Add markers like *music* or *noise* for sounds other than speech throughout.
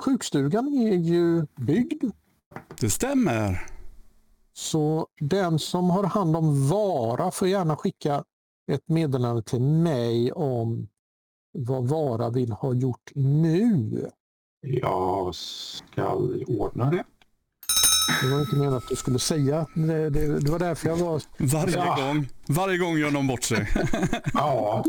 sjukstugan är ju byggd. Det stämmer. Så den som har hand om Vara får gärna skicka ett meddelande till mig om vad Vara vill ha gjort nu. Jag ska ordna det. Det var inte meningen att du skulle säga. Det, det, det var därför jag var... Varje Ja. gång. Varje gång gör någon bort sig. Ja,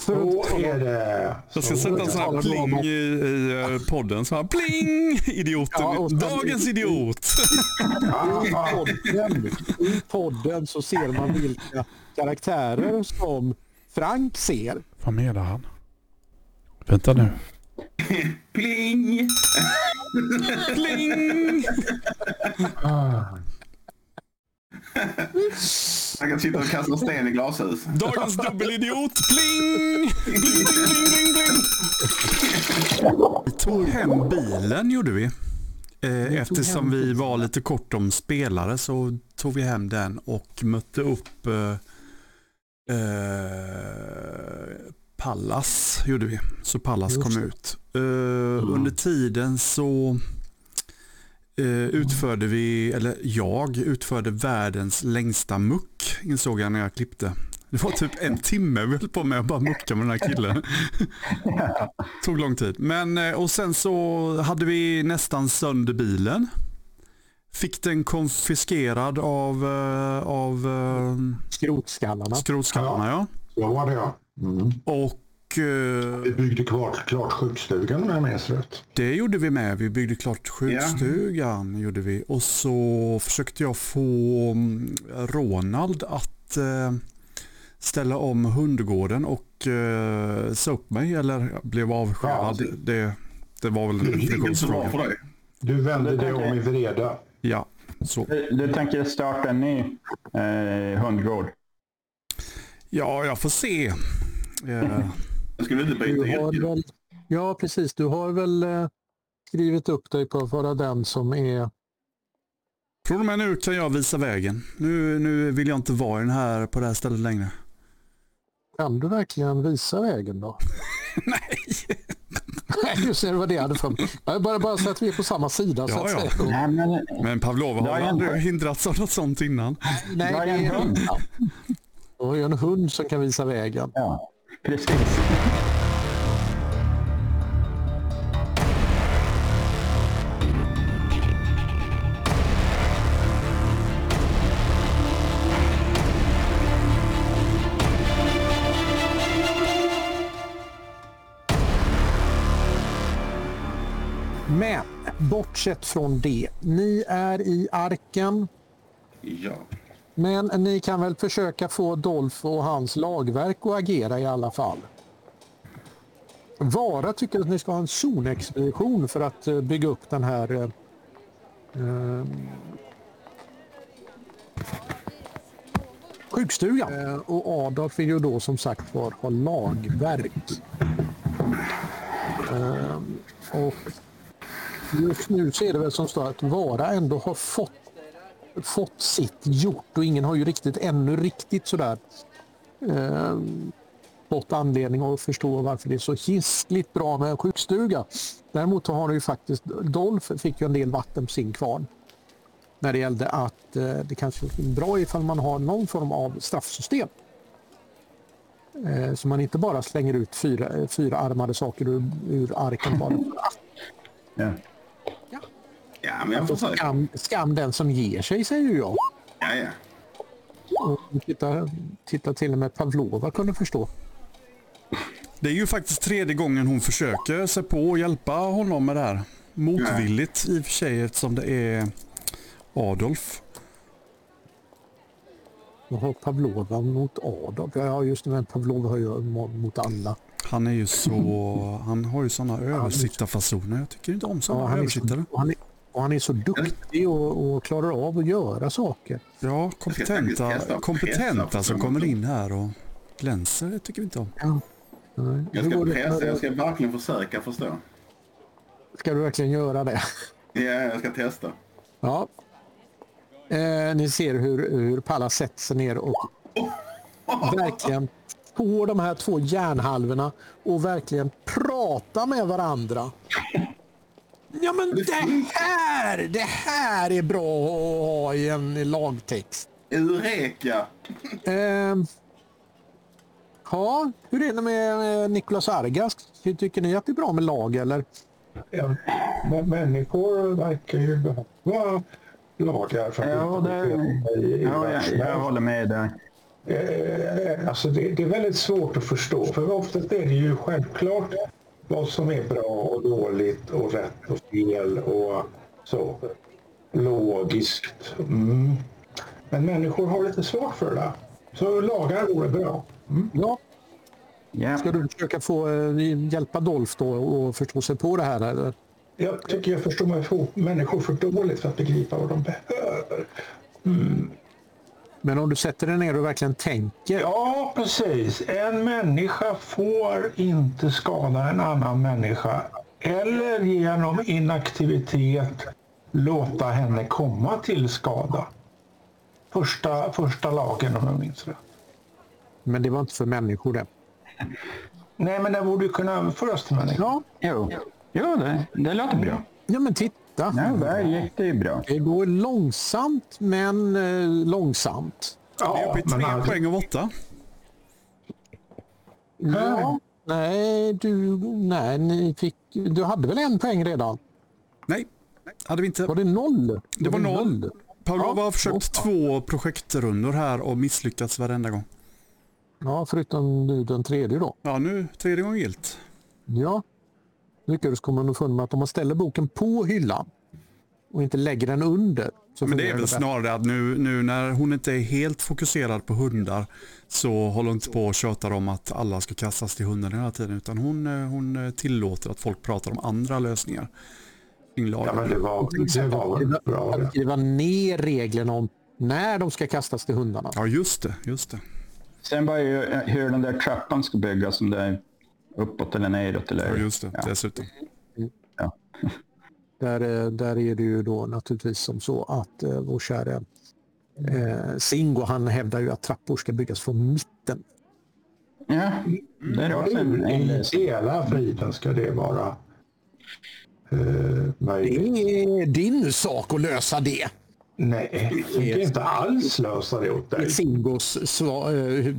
så är det. Jag ska Så sätta en sån här pling i, i eh, podden. Så här, pling! Idioten. Ja, och sen- Dagens idiot. I podden, I podden så ser man vilka karaktärer som Frank ser. Vad menar han? Vänta nu. Pling! Pling! Ah. Han kan sitta och kasta sten i glashus. Dagens dubbelidiot. Pling! Pling, pling, pling, pling. Vi tog hem bilen gjorde vi. Eh, eftersom vi var lite kort om spelare så tog vi hem den och mötte upp eh, eh, Pallas gjorde vi. Så Pallas Just kom det. ut. Eh, Under tiden så eh, utförde vi, eller jag utförde världens längsta muck insåg jag när jag klippte. Det var typ en timme vi höll på med att bara mucka med den här killen. *laughs* Tog lång tid. Men, eh, och sen så hade vi nästan sönder bilen. Fick den konfiskerad av, av Skrotskallarna. skrotskallarna. Ja. Så var det ja. Mm. Och eh, Vi byggde klart, klart sjukstugan om jag minns rätt. det gjorde vi med. Vi byggde klart sjukstugan. Gjorde vi. Och så försökte jag få mm, Ronald att eh, ställa om hundgården och eh, sa upp mig eller blev avskedad. Ja, det, det var väl en Det dig. Du vände Det dig om i vreda. Ja, så. Du, du tänker starta en ny eh, hundgård? Ja, jag får se. Eh, Jag skulle inte Du yrke. väl, ja, precis. Du har väl eh, skrivit upp dig på att vara den som är... Från och med nu kan jag visa vägen. Nu, nu vill jag inte vara den här, på det här stället längre. Kan du verkligen visa vägen då? *laughs* Nej. Nej, just det, det var det hade för mig. Jag Bara, bara så att vi är på samma sida. så Ja, att ja. säga. Men, Men Pavlova har aldrig inte. hindrats av något sånt innan. Nej, det är. Du har ju en hund som kan visa vägen. ja, precis. Men bortsett från det, ni är i arken. Ja. Men ni kan väl försöka få Dolph och hans lagverk att agera i alla fall. Vara tycker att ni ska ha en zonexpedition för att eh, bygga upp den här eh, eh, sjukstugan. Eh, och Adolf vill ju då som sagt var ha lagverk. Eh, och just nu ser det väl som så att Vara ändå har fått fått sitt gjort och ingen har ju riktigt ännu riktigt sådär eh, fått anledning att förstå varför det är så hiskligt bra med en sjukstuga. Däremot har det ju faktiskt, Dolph fick ju en del vatten på sin kvarn när det gällde att eh, det kanske är bra ifall man har någon form av straffsystem. Eh, så man inte bara slänger ut fyra, eh, fyra armade saker ur, ur arken bara. Ja. Ja, men jag försöker. Skam, skam den som ger sig säger jag. Ja, ja. Och titta, titta till och med Pavlova kunde förstå. Det är ju faktiskt tredje gången hon försöker sig på att hjälpa honom med det här. Motvilligt i och för sig eftersom det är Adolf. Vad har Pavlova mot Adolf? Ja just det, men Pavlova har ju mo- mot alla. Han är ju så, han har ju sådana översittarfasoner. Jag tycker inte om Ja, sådana han, är så, översittare. han, är, och han är så duktig och, och klarar av att göra saker. Ja, kompetenta, testa kompetenta som kommer in här och glänser. Det tycker vi inte om. Ja. Nej, Jag ska för- Jag ska verkligen försöka förstå. ska du verkligen göra det? Ja, jag ska testa. Ja. Eh, ni ser hur, hur Pallas sätter sig ner och verkligen får de här två järnhalvorna och verkligen prata med varandra. Ja, men det här, det här är bra att ha i en lagtext. Eureka! Ehm. ja, hur är det med eh, Nicolas Argas? Tycker ni att det är bra med lag eller? Ja, men människor verkar ju behöva lagar för att Ja, inte det, i ja jag, jag håller med där. Eh, Alltså det, det är väldigt svårt att förstå. För oftast är det ju självklart vad som är bra och dåligt och rätt och fel och så. Logiskt. Mm. Men människor har lite svårt för det. Så lagar vore bra. Mm. Ja, Ja. ska du försöka få eh, hjälpa Dolph då att förstå sig på det här? Eller? Jag tycker jag förstår mig på människor för dåligt för att begripa vad de behöver. Men om du sätter dig ner och verkligen tänker. Ja, precis. En människa får inte skada en annan människa eller genom inaktivitet låta henne komma till skada. Första, första lagen om jag minns rätt. Men det var inte för människor det. Nej, men den borde ju kunna överföras till människor. Ja, Jo, jo det, det låter bra. ja men titta. Ja, där gick det ju bra. Det går långsamt men eh, långsamt. Vi är uppe i tre men alltså- poäng av åtta. Ja, nej, du, nej, ni fick, du hade väl en poäng redan? Nej, hade vi inte. Var det noll? Det var noll. Pavlova Ja, har försökt så. två projektrundor här och misslyckats varenda gång. Ja, förutom nu den tredje då. Ja, nu tredje gången gilt. Ja. Lyckades komma underfund med att om man ställer boken på hyllan och inte lägger den under. Så Men det är väl bättre. snarare att nu, nu när hon inte är helt fokuserad på hundar så håller hon inte på och tjatar om att alla ska kastas till hunden hela tiden utan hon, eh, hon eh, tillåter att folk pratar om andra lösningar. Ja, men det var, det var bra Att det. skriva ner reglerna om när de ska kastas till hundarna. Ja, just det. Just det. Sen var ju eh, hur den där trappan ska byggas, om det uppåt eller neråt. Eller, Ja, just det. Ja. Dessutom. Ja. *laughs* Där, eh, där är det ju då naturligtvis som så att eh, vår käre eh, Singo han hävdar ju att trappor ska byggas från mitten. Ja, det är också en, en I hela friden ska det vara eh, Det möjligt. är din sak att lösa det. Nej, jag tänker inte alls lösa det åt dig. Singos svar, eh,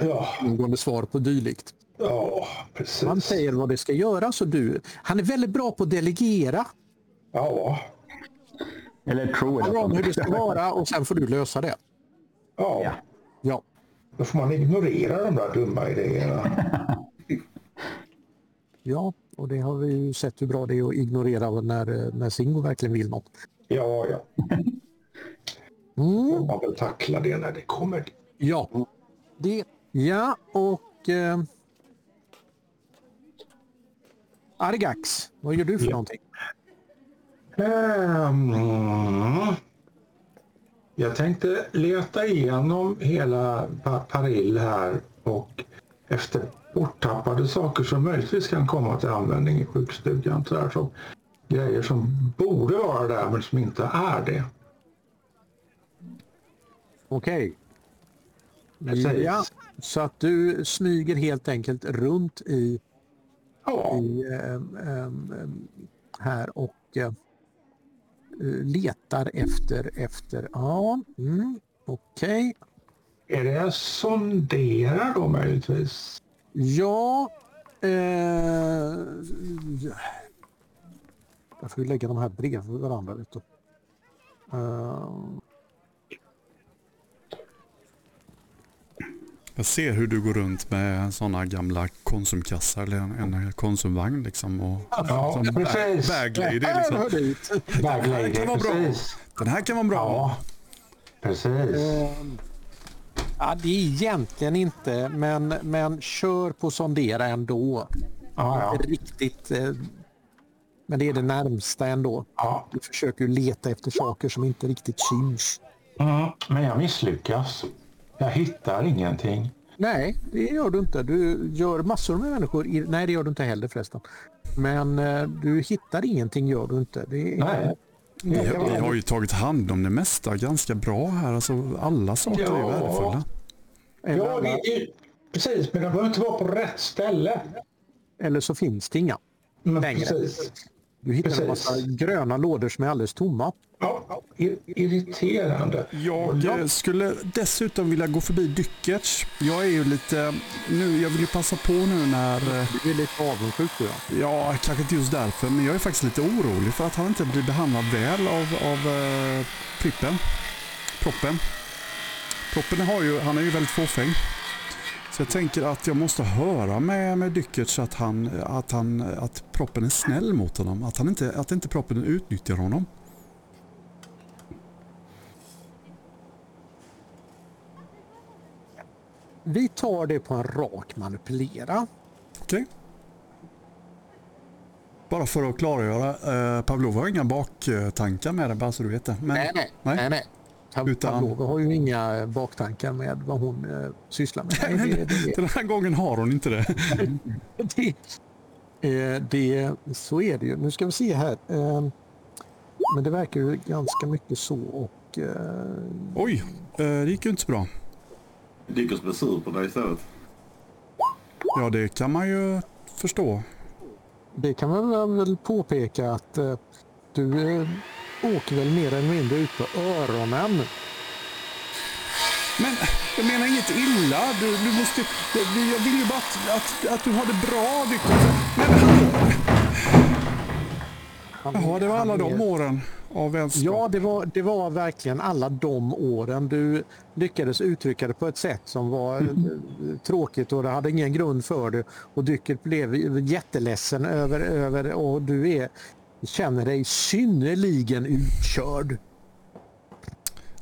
Ja, svar på dylikt. Ja precis. Han säger vad det ska göras och du, han är väldigt bra på att delegera. Ja, Eller tror Tala om hur det jag. ska vara och sen får du lösa det. ja. Ja. Då får man ignorera de där dumma idéerna. *laughs* ja och det har vi ju sett hur bra det är att ignorera när, när Singo verkligen vill något. Ja, ja. *laughs* Mm. Man väl tackla det när det kommer. Ja, det. Ja, och... Eh, Argax, vad gör du för Ja. någonting? Ehm, jag tänkte leta igenom hela Pa- Parill här och efter borttappade saker som möjligtvis kan komma till användning i sjukstugan. Så som grejer som borde vara där men som inte är det. Okej. Precis. Ja, så att du smyger helt enkelt runt i, Ja, i ehm, ehm, ehm, här och eh, eh, letar efter, efter, ja, mm, okej. är det sondera då möjligtvis? Ja, eh, jag får ju lägga de här bredvid varandra. Du. Eh, Jag ser hur du går runt med sådana gamla konsumkassar eller en, en konsumvagn liksom. Och, Ja, som precis. Bag lady här liksom. Bag Det lady, kan vara bra. precis. Den här kan vara bra. Ja, precis. Ja, det är egentligen inte, men, men kör på sondera ändå. Ja, ja. riktigt, eh, men det är det närmsta ändå. ja. Du försöker leta efter saker som inte riktigt syns. Mm, men jag misslyckas. Jag hittar ingenting. Nej, det gör du inte. Du gör massor med människor. I, nej, det gör du inte heller förresten. Men eh, du hittar ingenting, gör du inte. Det är, Nej. Vi, vi har ju tagit hand om det mesta ganska bra här. Alltså, alla saker är Ja. värdefulla. eller, Ja, det, precis. Men de behöver inte vara på rätt ställe. eller så finns det inga. Men Längre. precis. Du hittar en Precis. massa gröna lådor som är alldeles tomma. Ja, ir- irriterande. Jag eh, skulle dessutom vilja gå förbi Dykkerts. Jag är ju lite, nu, jag vill ju passa på nu när, eh, Du är lite avundsjuk tror jag. ja kanske inte just därför, men jag är faktiskt lite orolig för att han inte blir behandlad väl av, av eh, Prippen. Proppen. Proppen har ju, han är ju väldigt fåfäng. Så jag tänker att jag måste höra med, med Dykkerts att, han, att, han, att proppen är snäll mot honom. Att, han inte, att inte proppen utnyttjar honom. Vi tar det på en rak manipulera. Okej. Bara för att klargöra, eh, Pavlova har inga baktankar med det, bara så du vet det. Men, Nej, nej. nej. nej, nej. Utan- Pavlova har ju inga baktankar med vad hon eh, sysslar med. Nej, det, det, Den här gången har hon inte det. *laughs* det, eh, det, så är det ju. Nu ska vi se här. Eh, men det verkar ju ganska mycket så och eh, Oj, eh, det gick ju inte så bra. Dyckers blir sur på dig istället. Ja, det kan man ju förstå. det kan man väl påpeka att eh, du eh, åker väl mer eller mindre ut på öronen. Men jag menar inget illa. Du, du måste, jag jag vill ju bara att, att, att du har det bra, Dyckers. Men hallå! Jaha, det var alla de åren av vänskap. Ja, det var, det var verkligen alla de åren. Du lyckades uttrycka det på ett sätt som var eh, tråkigt och det hade ingen grund för det. Och Dycket blev jätteledsen över, över och du är, känner dig synnerligen utkörd.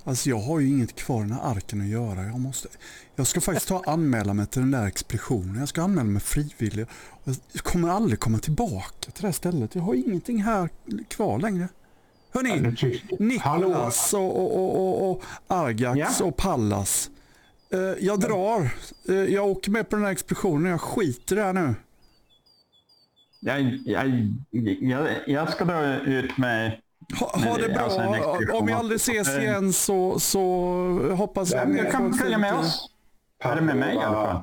Alltså jag har ju inget kvar i den här arken att göra. Jag, måste, jag ska faktiskt ta anmäla mig till den där expeditionen. Jag ska anmäla mig frivillig. Jag kommer aldrig komma tillbaka till det här stället. Jag har ingenting här kvar längre. Hörni? Niklas och, och, och, och, och Argax Ja? och Pallas. Eh, jag drar. Eh, jag åker med på den här expeditionen. Jag skiter i det här nu. Jag, jag, jag, jag ska dra ut med... Ha, ha det bra. alltså. Om vi aldrig ses Eh. igen så, så hoppas jag... Får Kan följa med oss. Eller med mig i alla fall.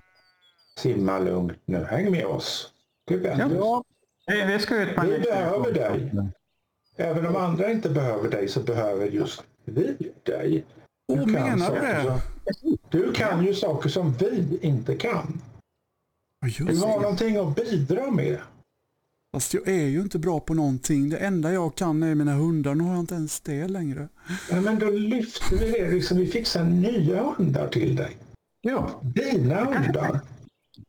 Simma lugnt nu. Häng med oss. Det vänder. Ja, Vi vi ska ut på en Vi behöver dig. Även om andra inte behöver dig så behöver just vi dig. Åh, kan menar du det? som- Du kan ju saker som vi inte kan. Ja, Du just har det. någonting att bidra med. Fast jag är ju inte bra på någonting. Det enda jag kan är mina hundar. Nu har jag inte ens det längre. Ja, men då lyfter vi det. Liksom, vi fixar nya hundar till dig. Jo, Dina hundar.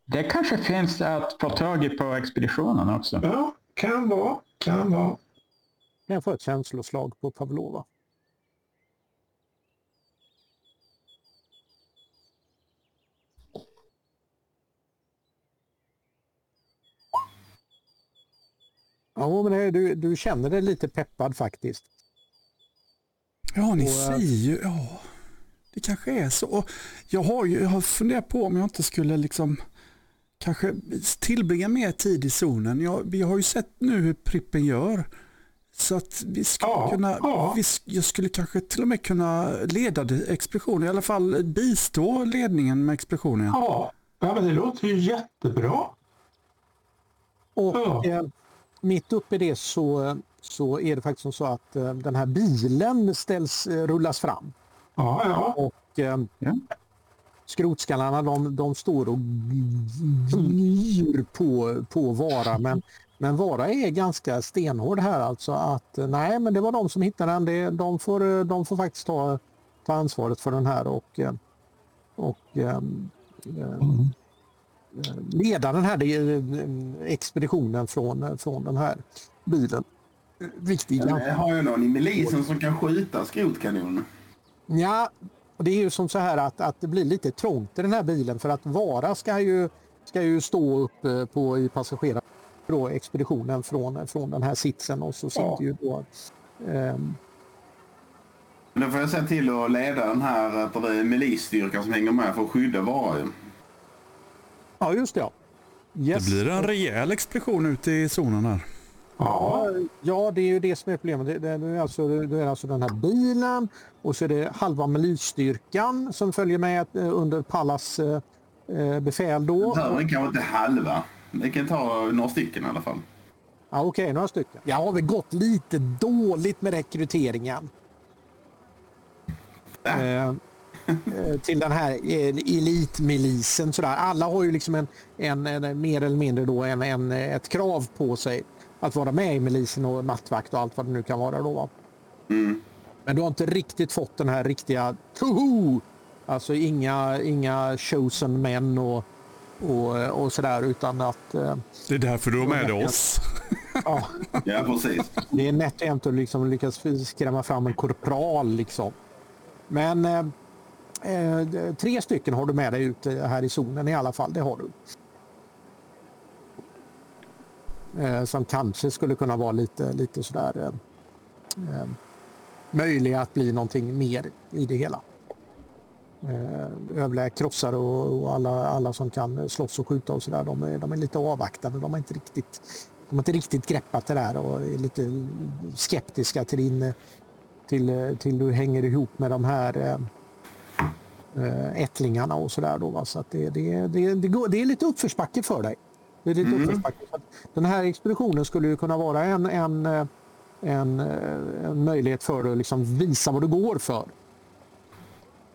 det kanske finns att få tag i på expeditionen också. Ja, kan vara. Kan vara. Kan jag få ett känsloslag på Pavlova? Ja, men du, du känner dig lite peppad faktiskt. Ja, ni Och, eh, säger ju... Ja, det kanske är så. Jag har, ju, jag har funderat på om jag inte skulle liksom kanske tillbringa mer tid i zonen. Jag, vi har ju sett nu hur Prippen gör. Så att vi skulle Ja, kunna, ja. vi, jag skulle kanske till och med kunna leda expeditionen, i alla fall bistå ledningen med expeditionen. Ja, ja men det låter ju jättebra. Och Ja. eh, mitt uppe i det så, så är det faktiskt som så att eh, den här bilen ställs, eh, rullas fram. Ja, ja. Och eh, Ja. skrotskallarna de, de står och gnyr på, på Vara. Men, men Vara är ganska stenhård här alltså att nej men det var de som hittade den. Det, de, får, de får faktiskt ta, ta ansvaret för den här och, och eh, eh, leda den här eh, expeditionen från, från den här bilen. Riktigt Jag har ju någon i milisen som kan skjuta skrotkanoner. Ja, och det är ju som så här att, att det blir lite trångt i den här bilen för att Vara ska ju, ska ju stå upp eh, på, i passagerar då, expeditionen från, från den här sitsen och så sitter Ja. ju då Men då får jag se till att leda den här det är milisstyrkan som hänger med för att skydda Vara ju. Ja, just det. Ja. Yes. Det blir en rejäl expedition ute i zonen här. ja. Ja, det är ju det som är problemet. Det, det, det, är alltså, det är alltså den här bilen och så är det halva milisstyrkan som följer med eh, under Pallas eh, eh, befäl då. Behöver kanske inte halva. Vi kan ta några stycken i alla fall. Ja, Okej, några stycken. Jag har väl gått lite dåligt med rekryteringen. Eh, eh, till den här eh, elitmilisen. Sådär. Alla har ju liksom en, en, en mer eller mindre då en, en, ett krav på sig att vara med i milisen och nattvakt och allt vad det nu kan vara. Då, va? Men du har inte riktigt fått den här riktiga Toho! Alltså inga, inga chosen män och, och, och sådär utan att eh, Det är därför du har med oss. ja, Ja, precis. det är nätt och jämnt att liksom lyckas skrämma fram en korpral. Liksom. Men eh, eh, tre stycken har du med dig ute här i zonen i alla fall. Det har du. Eh, som kanske skulle kunna vara lite, lite sådär eh, eh, möjliga att bli någonting mer i det hela. Eh, övriga och, och alla, alla som kan slåss och skjuta och sådär, de är, de är lite avvaktande. De har inte riktigt, de har inte riktigt greppat det där och är lite skeptiska till din till, till du hänger ihop med de här eh, eh, ättlingarna och sådär. Då, va? Så att det, det, det, det, går, det är lite uppförsbacke för dig. Det är lite uppförsbacke. Så att Den här expeditionen skulle ju kunna vara en, en, eh, en, eh, en möjlighet för dig att liksom visa vad du går för.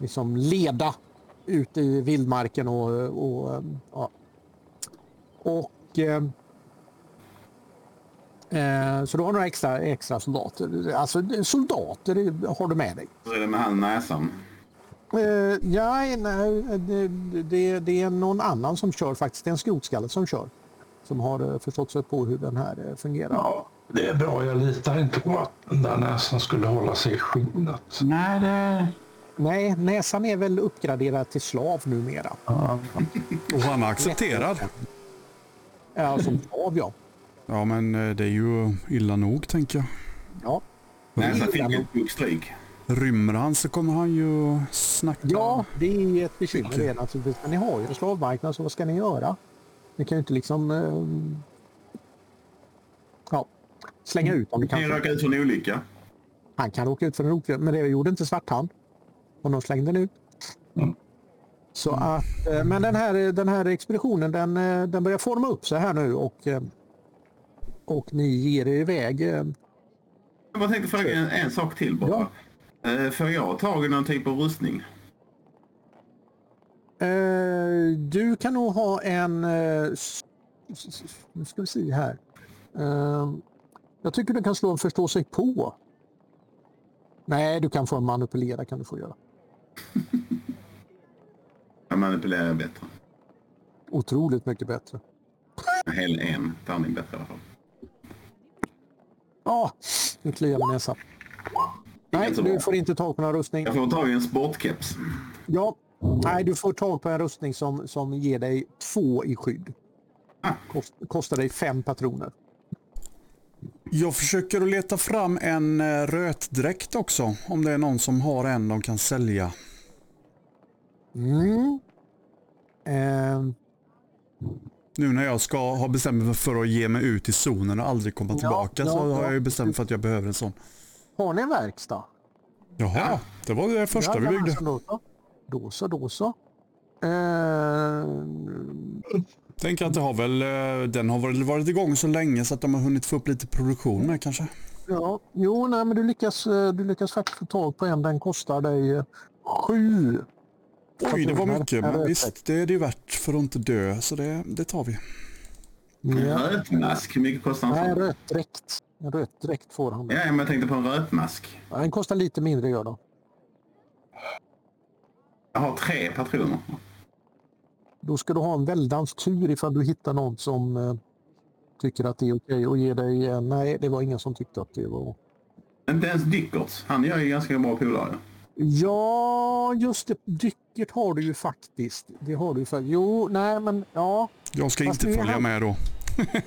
Liksom leda ut i vildmarken och, och ja. Och eh, eh, så du har några extra, extra soldater. Alltså soldater har du med dig. Så är det med han näsan. Eh, ja, nej, det, det, det är någon annan som kör faktiskt. Det är en skrotskalle som kör. Som har eh, förstått sig på hur den här eh, fungerar. Ja, det är bra. Jag litar inte på att den där näsan skulle hålla sig i skinnet. Nej, det... Nej, näsan är väl uppgraderad till slav numera. Ja. *laughs* Och han är accepterad. Ja, som slav ja. Ja, men eh, det är ju illa nog, tänker jag. Ja, Näsan Det fick ju ett stryk. Rymmer han så kommer han ju snacka. ja det är ett bekymmer det naturligtvis. Men ni har ju en slavmarknad, så vad ska ni göra? Ni kan ju inte liksom eh, ja, slänga ut dem. Du kan råka ut för en olycka. Han kan åka ut för en olycka, men det gjorde inte Svarthand. Och de slängde den ut. Mm. Så att, eh, men den här, den här expeditionen den, eh, den börjar forma upp sig här nu och, eh, och ni ger er iväg. Jag tänkte fråga en, en sak till bara. Eh, Får jag tag i någon typ av rustning? Du kan nog ha en... Nu ska vi se här. Jag tycker du kan slå en förstå sig på. Nej, du kan få en manipulera kan du få göra. *laughs* Jag manipulerar bättre. Otroligt mycket bättre. Hel en tärning bättre i alla fall. Ja, nu kliar jag näsan. Nej, du får inte tag på någon rustning. Jag får tag i en sportkeps. Ja, nej, du får tag på en rustning som, som ger dig två i skydd. Ah. Kost, kostar dig fem patroner. Jag försöker att leta fram en eh, rötdräkt också. Om det är någon som har en de kan sälja. Mm. Ehm, Nu när jag ska ha bestämt mig för att ge mig ut i zonen och aldrig komma Ja, tillbaka ja, så har ja. jag ju bestämt för att jag behöver en sån. har ni en verkstad? Jaha, det var det första vi byggde. Då så, då så. Då så. Ehm, Tänk att det har väl, eh, den har väl varit igång så länge så att de har hunnit få upp lite produktion med kanske. ja, jo, nej, men du lyckas, eh, du lyckas faktiskt få tag på en. Den kostar dig eh, sju. Oj, det var mycket, En men visst det är det ju värt för att inte dö så det, det tar vi. En Ja. rötmask. Hur mycket kostar en Nej, en sån? rötdräkt. En rötdräkt får han. Ja, men jag tänkte på en rötmask. Ja, Den kostar lite mindre gör den. Jag har tre patroner. Då ska du ha en väldans tur ifall du hittar någon som eh, tycker att det är okej och ger dig en... Nej, det var ingen som tyckte att det var... Inte ens Dickerts. Han gör ju ganska bra polare. Ja, just det. Dycket har du ju faktiskt. Det har du ju faktiskt. Jo, nej men ja. Jag ska Fast inte följa han- med då.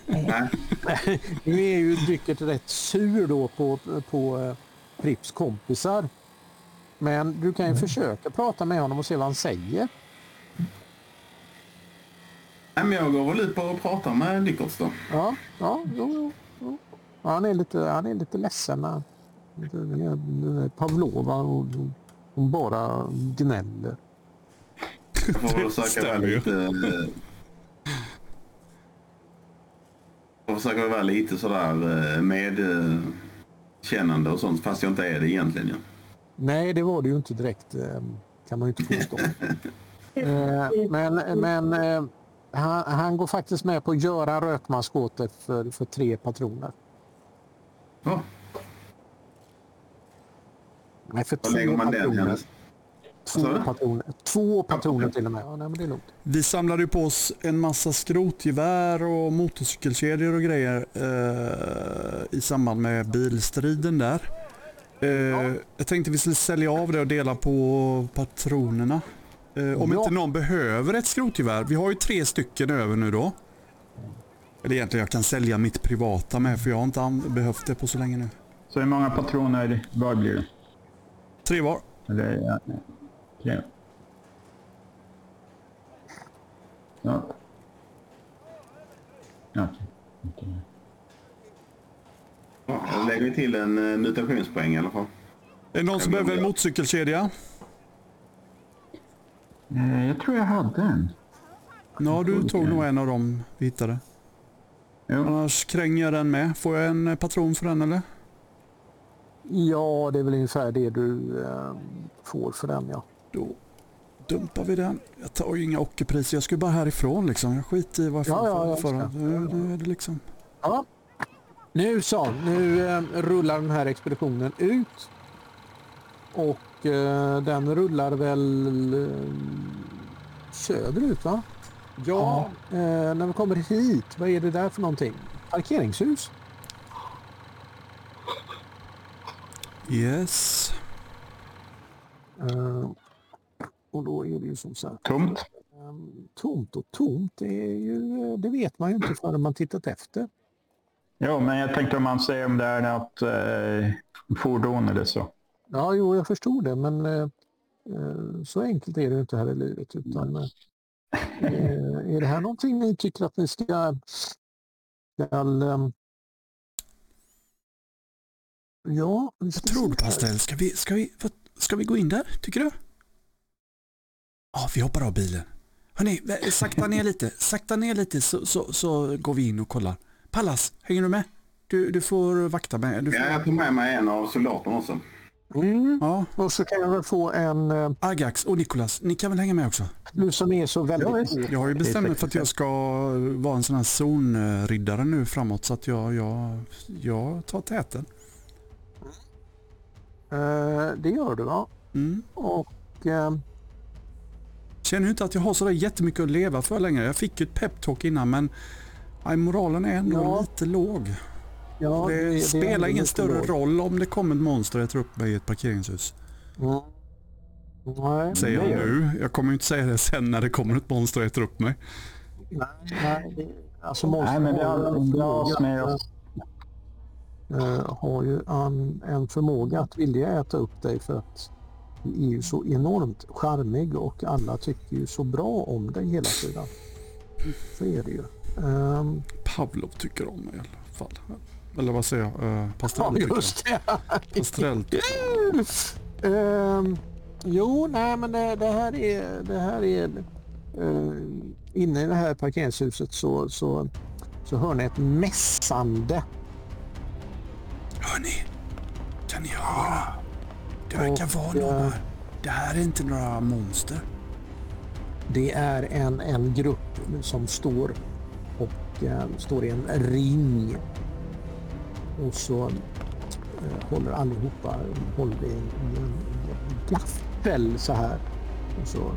Nej. *laughs* Nu är ju Dycket rätt sur då på, på eh, Prips kompisar. Men du kan ju försöka prata med honom och se vad han säger. Nej, men jag går väl ut på att prata med Dickerts då. Ja, ja, jo, jo. Ja, Han, är lite, han är lite ledsen. när- Pavlova och hon bara gnäller. Jag får väl söka stämmer väl ju. lite... eh, Får Och försöker vara lite sådär eh, medkännande och sånt fast jag inte är det egentligen. Ja. Nej, det var det ju inte direkt. eh, Kan man ju inte påstå. *laughs* Eh, men men eh, han, han går faktiskt med på att göra rökmask åt det för, för tre patroner. Ja, Nej, för Var lägger man den patroner. hennes? Två patroner. Två patroner till och med. Ja, nej, men det är lugnt. Vi samlade ju på oss en massa skrotgevär och motorcykelkedjor och grejer eh, i samband med bilstriden där. Eh, Jag tänkte vi skulle sälja av det och dela på patronerna. Eh, om Ja. inte någon behöver ett skrotgevär. Vi har ju tre stycken över nu då. Eller egentligen jag kan sälja mitt privata med för jag har inte behövt det på så länge nu. Så hur många patroner var blir det? Tre var. Eller, ja. Tre. Ja. Ja, okej. Ja, då lägger vi till en mutationspoäng i alla fall. Är det någon som behöver en motorcykelkedja? Eh, Jag tror jag hade en. Ja, du tog nog en av dem vi hittade. Jo. Annars kränger jag den med. Får jag en patron för den eller? Ja, det är väl ungefär det du eh, får för den. Ja. Då dumpar vi den. Jag tar ju inga ockerpriser. Jag ska ju bara härifrån liksom. Jag skiter i vad jag får Ja, jag nu, nu är det liksom. Ja. Nu så, nu eh, rullar den här expeditionen ut. Och eh, den rullar väl eh, söderut va? Ja. Eh, när vi kommer hit, vad är det där för någonting? Parkeringshus? Yes. Eh, och då är det ju som sagt Tomt. eh, tomt och tomt. Det, är ju, eh, det vet man ju inte förrän man tittat efter. Jo, men jag tänkte om man säger om det är något eh, fordon eller så. Ja, jo, jag förstod det, men eh, eh, så enkelt är det inte här i livet. Utan, eh, eh, är det här någonting ni tycker att ni ska... ska eh, ja, vi ska Vad tror du se här. Pastell? Ska vi, ska, vi, vad, ska vi gå in där? Tycker du? Ja, vi hoppar av bilen. Hörni, sakta ner lite. Sakta ner lite så, så, så går vi in och kollar. Pallas, hänger du med? Du, du får vakta mig. Du får, Ja, jag tog med mig en av soldaterna också. Mm. ja, Och så kan jag väl få en... eh, Argax och Nikolas, ni kan väl hänga med också? Du som är så väldigt... Ja. Jag har ju bestämt mig för att jag 66. ska vara en sån här zonriddare nu framåt så att jag, jag, jag tar täten. Eh, det gör du va? Mm. Och... eh, Känner ju inte att jag har sådär jättemycket att leva för längre. Jag fick ju ett peptalk innan men nej, moralen är ändå Ja. lite låg. Ja, det, är spelar ingen större lågt. roll om det kommer ett monster och äter upp mig i ett parkeringshus. Mm. Nej, Säger det jag nu. Jag kommer inte säga det sen när det kommer ett monster och äter upp mig. nej, nej. det- Alltså Nej, men vi har med förmåga- oss. eh, har ju en, en förmåga att vilja äta upp dig för att du är ju så enormt charmig och alla tycker ju så bra om dig hela tiden. Så är det ju. Ehm, Pavlov tycker om mig i alla fall. Eller vad säger jag? Uh, ja, Pastrell tycker just det. *laughs* Pastrell tycker Ehm, jo, nej men det, det här är, det här är eh, inne i det här parkeringshuset så, så, så hör ni ett mässande. Hörni, kan ni höra? Det verkar Och, vara någon eh, här. Det här är inte några monster. Det är en, en grupp som står och eh, står i en ring. Och så eh, håller allihopa håller i en, gaffel så här. Och så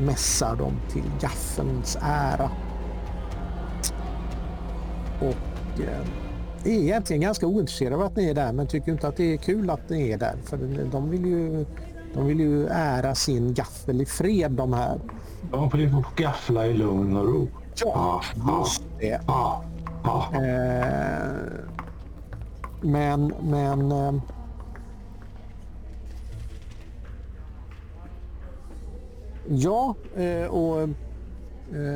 mässar de till gaffelns ära. Och eh, är egentligen ganska ointresserade av att ni är där men tycker inte att det är kul att ni är där. För de vill ju, de vill ju ära sin gaffel i fred de här. De får gaffla i lugn och ro. Ja, just det. Eh, men, men... Eh, ja, eh, och eh,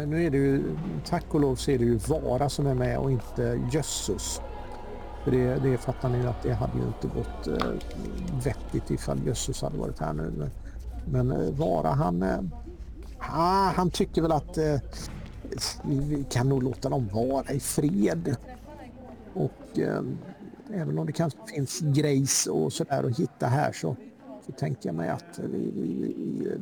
nu är det ju, tack och lov så är det ju Vara som är med och inte Jössus. För det, det fattar ni ju att det hade ju inte gått eh, vettigt ifall Jössus hade varit här nu. Men, men eh, Vara han, eh, ah, han tycker väl att eh, vi kan nog låta dem vara i fred. och eh, även om det kanske finns grejs och sådär att hitta här så, så tänker jag mig att vi, vi, vi,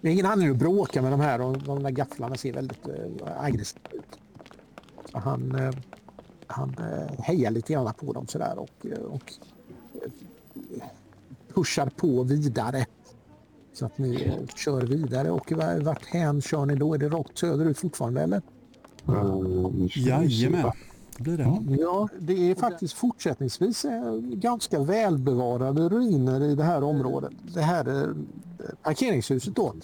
vi har ingen anledning att bråka med de här och de där gafflarna ser väldigt eh, aggressiva ut. Så han, eh, han eh, hejar lite grann på dem sådär och, och pushar på vidare. Så att ni kör vidare och va- vart hän kör ni då? Är det rakt söderut fortfarande eller? Jajamän, det blir det. Ja, det är faktiskt fortsättningsvis eh, ganska välbevarade ruiner i det här området. Det här eh, parkeringshuset då,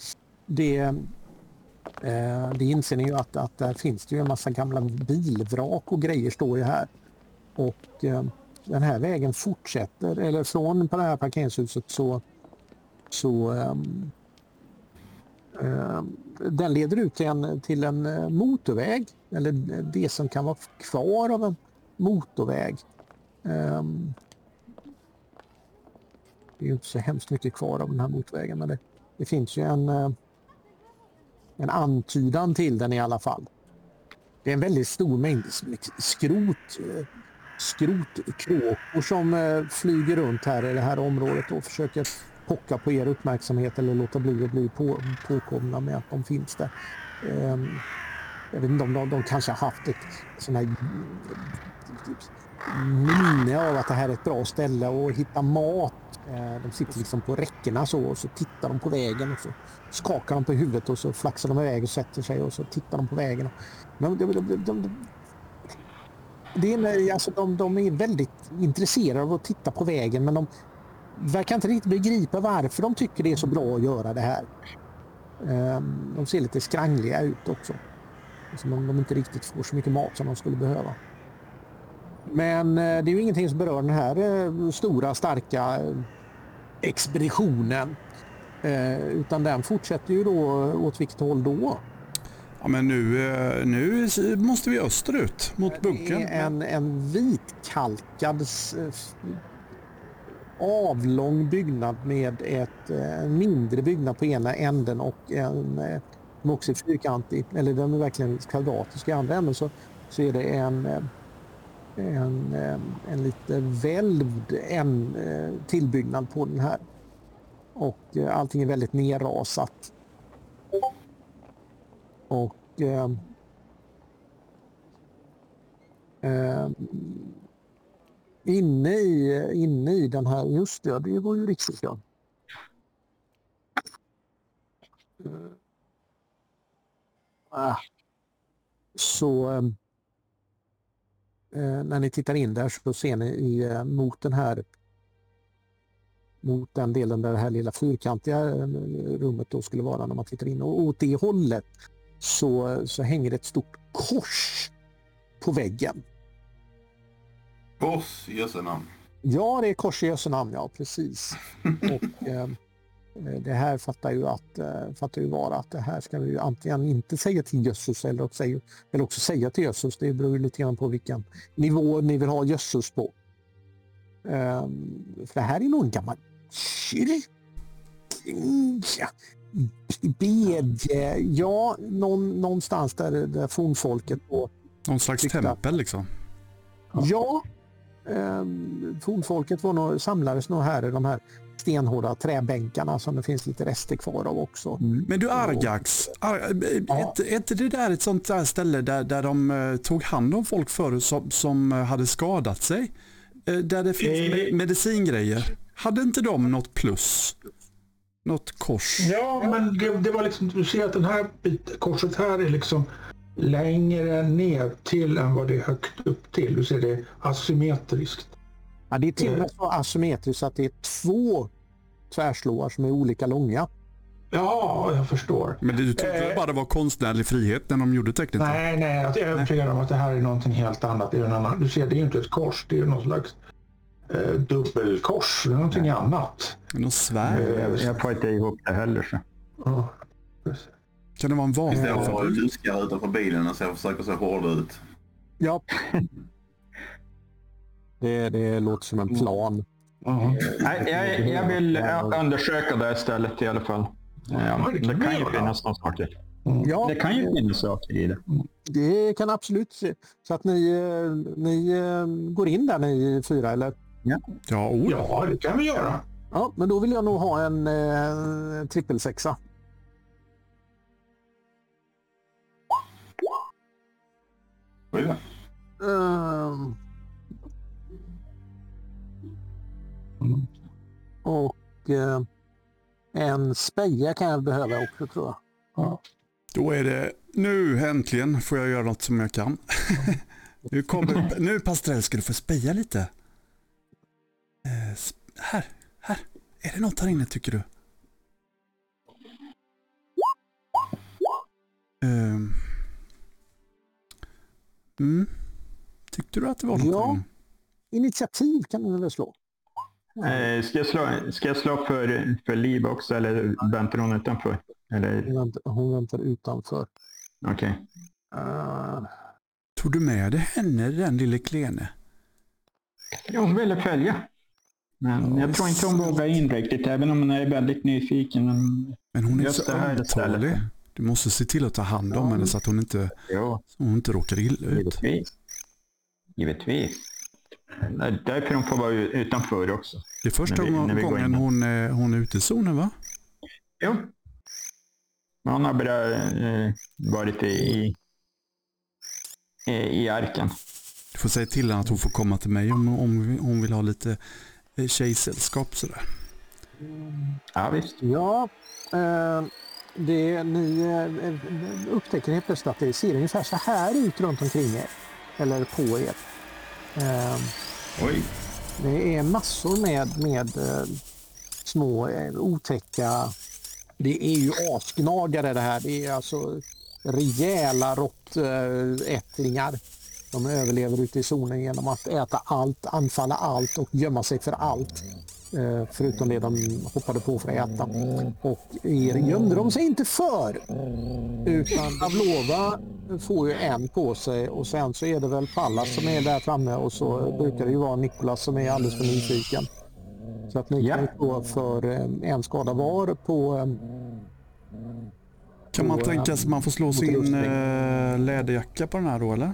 det, eh, det inser ni ju att, att där finns det ju en massa gamla bilvrak och grejer står ju här. Och den här vägen fortsätter, eller från på det här parkeringshuset så, så ehm, ehm, den leder ut till en, till en eh, motorväg, eller eh, det som kan vara kvar av en motorväg. Ehm, det är ju inte så hemskt mycket kvar av den här motorvägen men det, det finns ju en, eh, en antydan till den i alla fall. Det är en väldigt stor mängd skrot, skrotkråkor som flyger runt här i det här området och försöker pocka på er uppmärksamhet eller låta bli att bli på, påkomna med att de finns där. Ehm, jag vet inte om de, de kanske har haft ett sån här minne av att det här är ett bra ställe och hitta mat. Ehm, de sitter liksom på räckena så och så tittar de på vägen och så skakar de på huvudet och så flaxar de iväg och sätter sig och så tittar de på vägen. Men de, de, de, de, det är, alltså de, de är väldigt intresserade av att titta på vägen men de verkar inte riktigt begripa varför de tycker det är så bra att göra det här. Ehm, De ser lite skrangliga ut också. Som om de inte riktigt får så mycket mat som de skulle behöva. Men eh, det är ju ingenting som berör den här eh, stora starka eh, expeditionen. Utan den fortsätter ju då åt vilket håll då? Ja, men nu, nu måste vi österut mot Det bunkern. är en, en vitkalkad avlång byggnad med ett, eh, en mindre byggnad på ena änden och en eh, som också är fyrkantig, eller den är verkligen kvadratisk i andra änden så, så är det en, eh, en, en lite välvd en, tillbyggnad på den här. Och allting är väldigt nerrasat. Och eh, eh, inne, i, inne i den här, just det, det var ju riktigt ja. Eh, så ehm, eh, när ni tittar in där så ser ni i, eh, mot den här mot den delen där det här lilla fyrkantiga rummet då skulle vara när man tittar in och åt det hållet så, så hänger det ett stort kors på väggen. Kors, jösse namn. Ja, det är kors i Jesu namn, ja precis. *laughs* Och, eh, det här fattar ju, att, eh, fattar ju vara att det här ska vi ju antingen inte säga till Jesus eller också, säga, eller också säga till Jesus. Det beror ju lite grann på vilken nivå ni vill ha Jesus på. Eh, för det här är nog en gammal kyrka. Bedje, ja, någon, någonstans där, där fornfolket Någon slags Tyckte- tempel liksom. Ja, um, fornfolket var nog, samlades nog här i de här stenhårda träbänkarna som det finns lite rester kvar av också. Men du Argax, Ar är, Ja. inte, är inte det där ett sånt där ställe där, där de eh, tog hand om folk förr som, som eh, hade skadat sig? Eh, där det finns Eh. me medicingrejer. Hade inte de något plus? Något kors? Ja, men det, det var liksom, du ser att den här bit, korset här är liksom längre ner till än vad det är högt upp till. Du ser det är asymmetriskt. Ja, det är till och med så asymmetriskt att det är två tvärslåar som är olika långa. Ja, jag förstår. Men du trodde Eh. bara det var konstnärlig frihet när de gjorde tecknet? Nej, nej, jag är övertygad om att det här är någonting helt annat. Det är en annan, du ser, det är ju inte ett kors, det är någon slags eh, dubbelkors. Det är någonting annat. Någon svärd? Jag, jag får inte ihop det heller. Så. Ja, precis. Kan det vara en Istället för att luska utanför bilen och så försöker se hård ut. Ja. Det, det låter som en plan. Ja. Nej, jag, jag vill undersöka det stället i alla fall. Ja, det kan ju finnas någon saker. Ja, Det kan ju finnas saker i det. det kan absolut se. Så att ni, eh, ni eh, går in där ni fyra eller? Ja, oh. Ja, det kan vi göra. Ja, men då vill jag nog ha en eh, trippelsexa. Oj då. Ehm. Och eh, en speja kan jag behöva också tror jag. Ja. Då är det, nu äntligen får jag göra något som jag kan. *laughs* nu kommer, nu Pastrell ska du få speja lite. Sp- här, här. Är det något här inne tycker du? Ehm. Mm. Tyckte du att det var något Ja. Initiativ kan du väl slå? Eh, ska, jag slå, ska jag slå för, för liv också eller väntar hon utanför? Eller, Hon väntar, hon väntar utanför. okej. Eh, Tog du med dig henne, den lille klene? Ja, Hon ville följa. Men jag tror inte hon vågar in riktigt, även om hon är väldigt nyfiken. Men, Men hon är så det här istället. ömtålig. Du måste se till att ta hand om henne så att hon inte, ja, hon inte råkar illa ut. givetvis. Givetvis. Därför hon får vara utanför också. Det är första vi- när vi går gången hon, är- hon är ute i zonen va? Jo. Men Hon har bara eh, varit i, i, i, i arken. Du får säga till henne att hon får komma till mig om, om hon vill ha lite eh, tjejsällskap sådär. Ja, visst. ja, eh, det, ni eh, upptäcker helt plötsligt att det ser ungefär så här ut runt omkring er. Eller på er. Eh, Oj. Det är massor med, med eh, små eh, otäcka... Det är ju asgnagare det här. Det är alltså rejäla råttättlingar. De överlever ute i zonen genom att äta allt, anfalla allt och gömma sig för allt. Eh, förutom det de hoppade på för att äta. Och er gömde de sig inte för. Utan Pavlova får ju en på sig och sen så är det väl Pallas som är där framme och så brukar det ju vara Nikolas som är alldeles för nyfiken. Så att ni Ja. kan stå för eh, en skada var på... eh, Kan man tänka sig att man får slå sin läderjacka på den här då eller?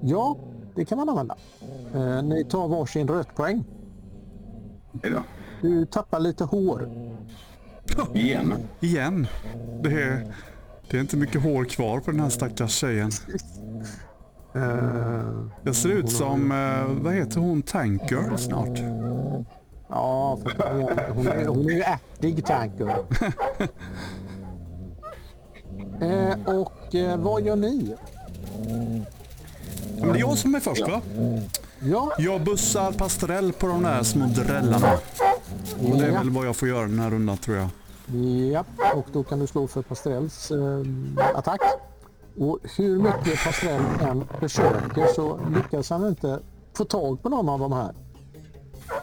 Ja, det kan man använda. Ni tar varsin rötpoäng. Hej då. Du tappar lite hår. Igen. Igen. Det är, det är inte mycket hår kvar på den här stackars tjejen. Eh, Jag ser ut som, eh, vad heter hon, Tanker snart. Ja, för hon är, hon är, hon är ju ärtig tanker. *laughs* Eh, och eh, vad gör ni? Men det är jag som är först va? Ja, Jag bussar pastrell på de där små drällarna. Och det är väl vad jag får göra den här rundan tror jag. ja. och då kan du slå för Pastrells eh, attack. Och hur mycket Pastrell än försöker så lyckas han inte få tag på någon av de här.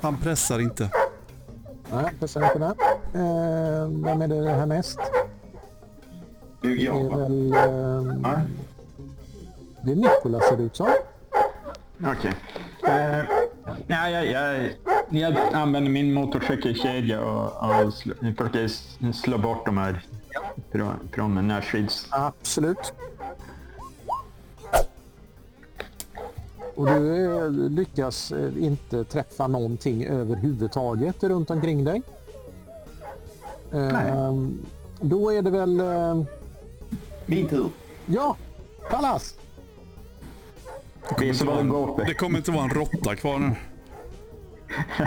Han pressar inte. Nej, pressar inte det. Eh, vem är det härnäst? Det är väl... Eh, det är Nikola ser det ut som. Okej. Eh, ja, jag, jag, jag använder min motorcykelkedja och, och slå, försöker slå bort de här från, från närstrids... Absolut. Och du eh, lyckas eh, inte träffa någonting överhuvudtaget runt omkring dig. Ehm, Då är det väl... Min tur. Ja, Pallas! Visa vad det går Det för. kommer inte vara en råtta kvar nu. *laughs*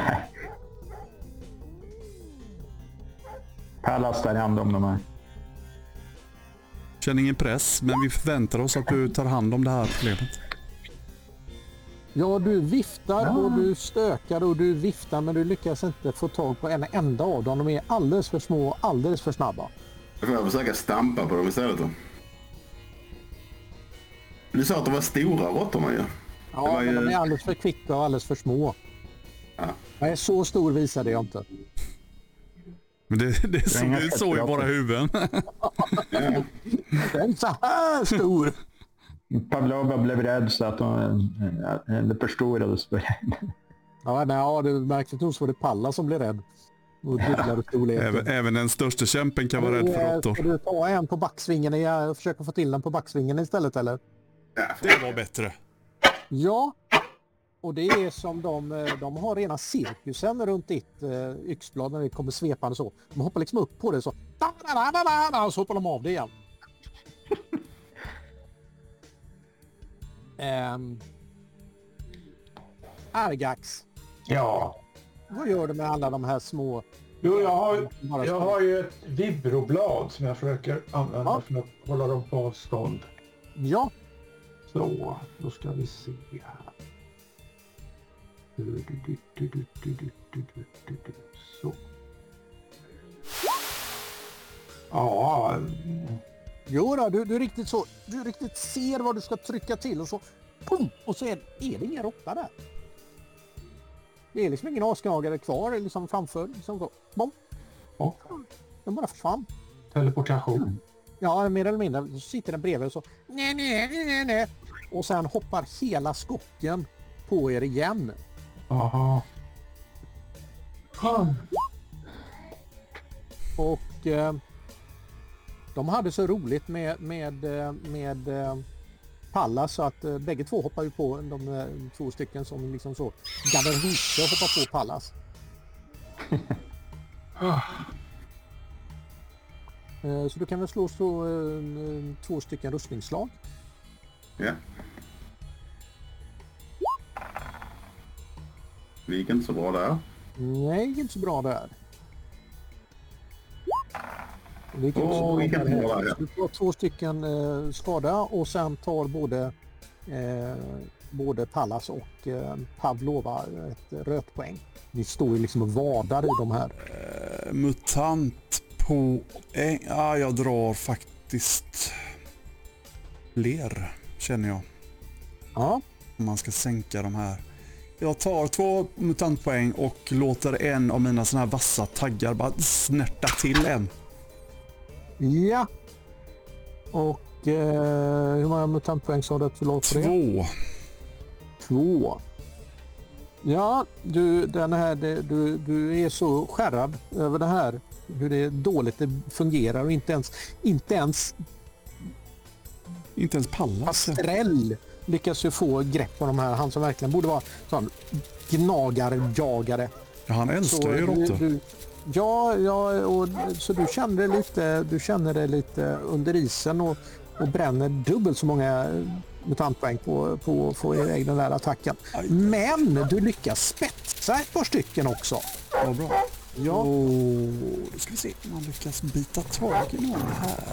Pallas tar hand om de här. Känner ingen press, men vi förväntar oss att du tar hand om det här problemet. Ja, du viftar och du stökar och du viftar men du lyckas inte få tag på en enda av dem. De är alldeles för små och alldeles för snabba. Då får jag försöka stampa på dem istället då. Du sa att de var stora råttorna ju. Ja, Det var men ju- de är alldeles för kvicka och alldeles för små. Ja. Nej, så stor visade jag inte. Men det, det är så, det är så i våra huvuden. *laughs* Den är så här stor! Pavlova blev rädd så att hon, eh, det förstorades för Ja, nej, ja, det märkligt nog så var det Palla som blev rädd. Och dubblade storleken. Även, även den största kämpen kan vara rädd för Eh, råttor. Ska du ta en på backsvingen och försöka få till den på backsvingen istället eller? Ja, Det var bättre. Ja. Och det är som de, eh, de har rena cirkusen runt ditt eh, yxblad när det kommer svepande så. De hoppar liksom upp på det så. Da, da, da, da, da, da, och så hoppar de av det igen. um, *laughs* Argax, Ja. vad gör du med alla de här små... Jo, jag har, jag har ju ett vibroblad som jag försöker använda Ja. för att hålla dem på avstånd. Ja, så, då ska vi se här. Så. Ja. Mm. Jo då, du, du, riktigt så, du riktigt ser vad du ska trycka till och så pum, och så är, är det ingen råtta där. Det är liksom ingen asgnagare kvar liksom framför. Liksom så. Bom. Ja. Den bara försvann. Teleportation. Mm. Ja, mer eller mindre. Så sitter den bredvid och så... Nej, nej, nej, nej. Och sen hoppar hela skocken på er igen. Jaha. Ah, Och eh, de hade så roligt med, med, eh, med eh, Pallas så att eh, bägge två hoppar ju på de eh, två stycken som liksom så Gaberhuse hoppar på Pallas. *laughs* Eh, så du kan väl slå så, eh, två stycken rustningsslag. Ja. Det gick inte så bra där. Nej, inte så bra där. Det gick inte så bra där bra heller. där, ja. Du får två stycken eh, skada och sen tar både, eh, både Pallas och eh, Pavlova ett rötpoäng. Ni står ju liksom och vadar i de här. Eh, Mutant på... Ja, jag drar faktiskt fler, känner jag. Ja, Om man ska sänka de här. Jag tar två mutantpoäng och låter en av mina såna här vassa taggar bara snärta till en. ja. Och eh, hur många mutantpoäng sa du att du låg på det? Två. Två. Ja, du, den här, det- du, du är så skärrad över det här. Hur det dåligt det fungerar och inte ens, inte ens Inte ens Pallas. Pastrell lyckas ju få grepp på de här. Han som verkligen borde vara sån gnagarjagare. Ja, han älskar ju råttor. ja, ja och, så du känner dig lite, du känner dig lite under isen och, och bränner dubbelt så många mutantpoäng på, på att få iväg den där attacken. Men du lyckas spetsa ett par stycken också. Vad bra. Ja, Och då ska vi se om man lyckas bita tag i någon här.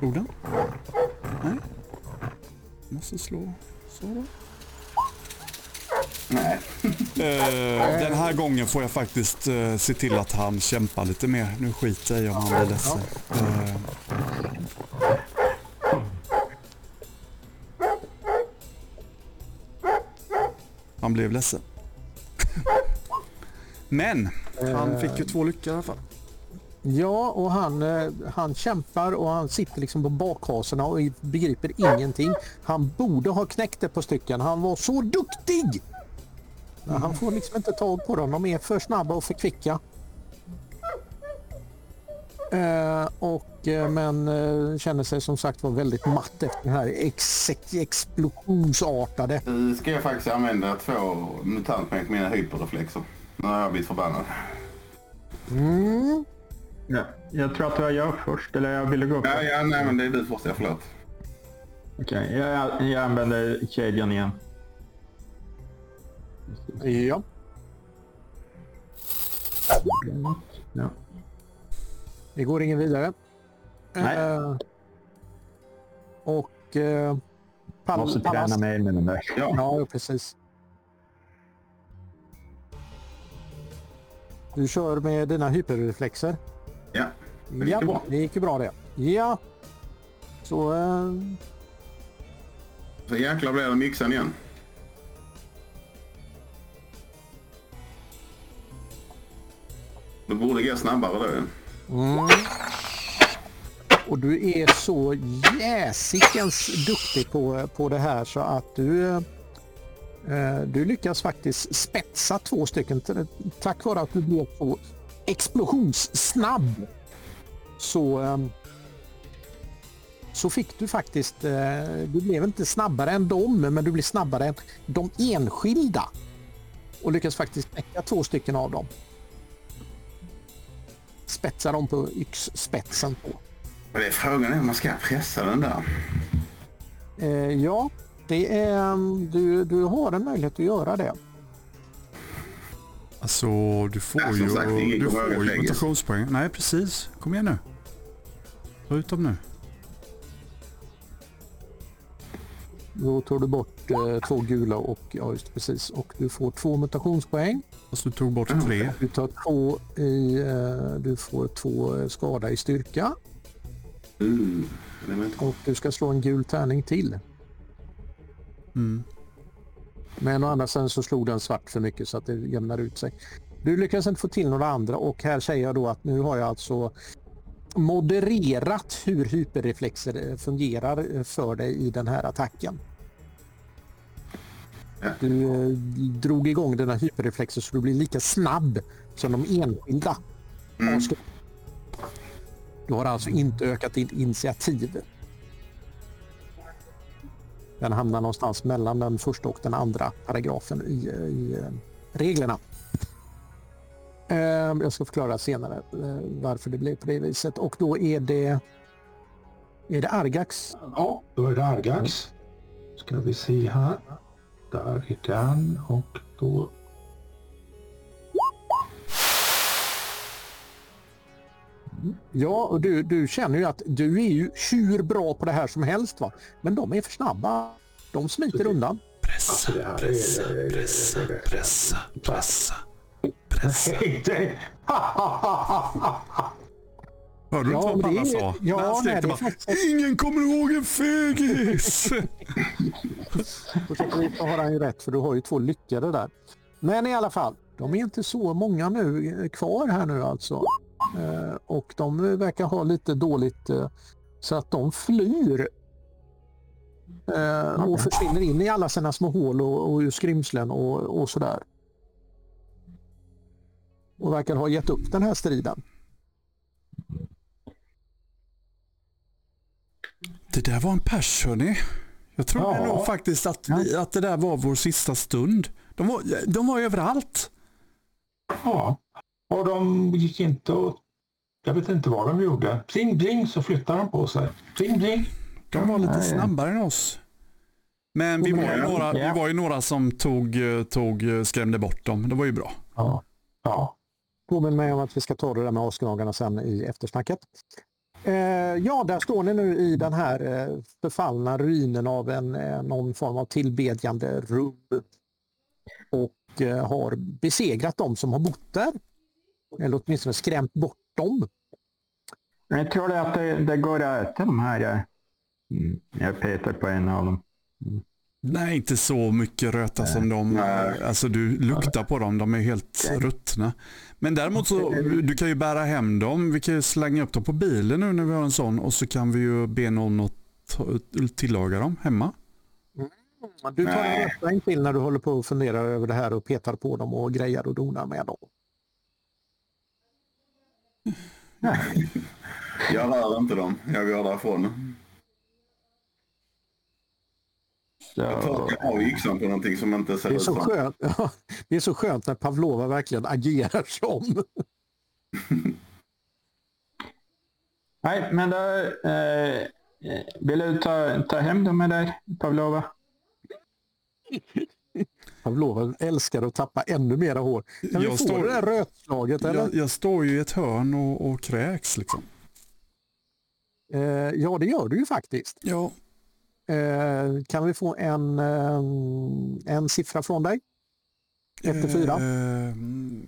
Orden? Nej. Måste slå så då. Nej. Eh, den här gången får jag faktiskt eh, se till att han kämpar lite mer. Nu skiter jag i om han blir ledsen. Eh, han blev ledsen. *laughs* Men han fick ju två lyckor i alla fall. Ja och han, eh, han kämpar och han sitter liksom på bakhasorna och begriper ingenting. Han borde ha knäckt ett par stycken. Han var så duktig! Men han får liksom inte tag på dem. De är för snabba och för kvicka. Eh, och, eh, men eh, känner sig som sagt var väldigt matt efter den här ex explosionsartade. Nu ska jag faktiskt använda två mutantpoäng på mina hyperreflexer. Nu har jag blivit förbannad. Mm. Ja, jag tror att det var jag först, eller jag ville gå först. Ja, ja, nej men det är du först, ja, förlåt. Okej, jag, jag använder kedjan igen. Ja. Ja. Det går ingen vidare. Nej. Eh, och... Eh, Pal- Måste träna mer med den där. Ja, Ja, precis. Du kör med dina hyperreflexer. Ja. Det gick ja, ju bra. det gick ju bra det. Ja. Så... Eh, Så jäklar blev det yxan igen. Det borde gå snabbare då mm. Och du är så jäsikens duktig på, på det här så att du... eh, Du lyckas faktiskt spetsa två stycken tack vare att du blev så explosionssnabb. Så, ehm, så fick du faktiskt, eh, du blev inte snabbare än dem, men du blev snabbare än de enskilda. Och lyckas faktiskt knäcka två stycken av dem. Spetsa dem på yxspetsen på. Det är frågan är om man ska pressa den där. Eh, ja, det är, du, du har en möjlighet att göra det. Alltså, du får Ja, ju, sagt, du får ju mutationspoäng. Nej, precis. Kom igen nu. Ta ut dem nu. Då tar du bort eh, två gula och ja, just precis. Och du får två mutationspoäng. Fast du tog bort tre. Du tar två i, eh, du får två eh, skada i styrka Mm. Och du ska slå en gul tärning till. Mm. Men å andra sidan så slog den svart för mycket så att det jämnar ut sig. Du lyckas inte få till några andra och här säger jag då att nu har jag alltså modererat hur hyperreflexer eh, fungerar eh, för dig i den här attacken. Du eh, drog igång dina hyperreflexer så du blir lika snabb som de enskilda. Mm. Du har alltså inte ökat ditt initiativ. Den hamnar någonstans mellan den första och den andra paragrafen i, i eh, reglerna. Ehm, jag ska förklara senare eh, varför det blev på det viset. Och då är det, är det Argax. Ja, då är det Argax. Ska vi se här. Där är den och då... Ja, och du, du känner ju att du är ju hur bra på det här som helst. Va? Men de är för snabba. De smiter undan. Pressa, Alltså, pressa, pressa, pressa, pressa, pressa. Hörde du Ja, inte vad Palla det- sa? ja, nej, det bara, faktiskt- Ingen kommer ihåg en fegis! På sätt och vis har han ju rätt för du har ju två lyckade där. Men i alla fall, de är inte så många nu eh, kvar här nu alltså. Eh, och de verkar ha lite dåligt eh, så att de flyr. Eh, och försvinner in i alla sina små hål och, och skrymslen och, och sådär. Och verkar ha gett upp den här striden. Det där var en pers hörni. Jag trodde Ja. nog faktiskt att, vi, att det där var vår sista stund. De var, de var överallt. Ja. Och de gick inte och... Jag vet inte vad de gjorde. Pling bling så flyttade de på sig. Pling bling. De var lite ja. snabbare än oss. Men vi var, ju några, vi var ju några som tog, eh, tog, eh, skrämde bort dem. Det var ju bra. Ja. Ja. Påminn mig om att vi ska ta det där med asgnagarna sen i eftersnacket. Eh, ja, där står ni nu i den här eh, förfallna ruinen av en, eh, någon form av tillbedjande rum. Och eh, har besegrat dem som har bott där. Eller åtminstone skrämt bort dem. Jag tror det att det, det går att äta de här. eh, Mm, jag petar på en av dem. Nej, inte så mycket röta som de. Nej. Alltså du luktar på dem, de är helt ruttna. Men däremot så, du kan ju bära hem dem. Vi kan ju slänga upp dem på bilen nu när vi har en sån och så kan vi ju be någon att tillaga dem hemma. Du tar en Nej. röstning till när du håller på och funderar över det här och petar på dem och grejar och donar med dem. Jag rör inte dem. Jag går därifrån. Jag Så, torkar av yxan på någonting som inte ser Det är ut så som... skönt, det är så skönt när Pavlova verkligen agerar som. *laughs* nej, men då eh, vill du ta, ta hem dem med dig, Pavlova? *laughs* Pavlova älskar att tappa ännu mera hår. Kan vi Jag få står- det där rötslaget? Eller? Jag, jag står ju i ett hörn och, och kräks liksom. Eh, ja, det gör du ju faktiskt. Ja, Eh, kan vi få en, eh, en siffra från dig? Ett till fyra? Eh,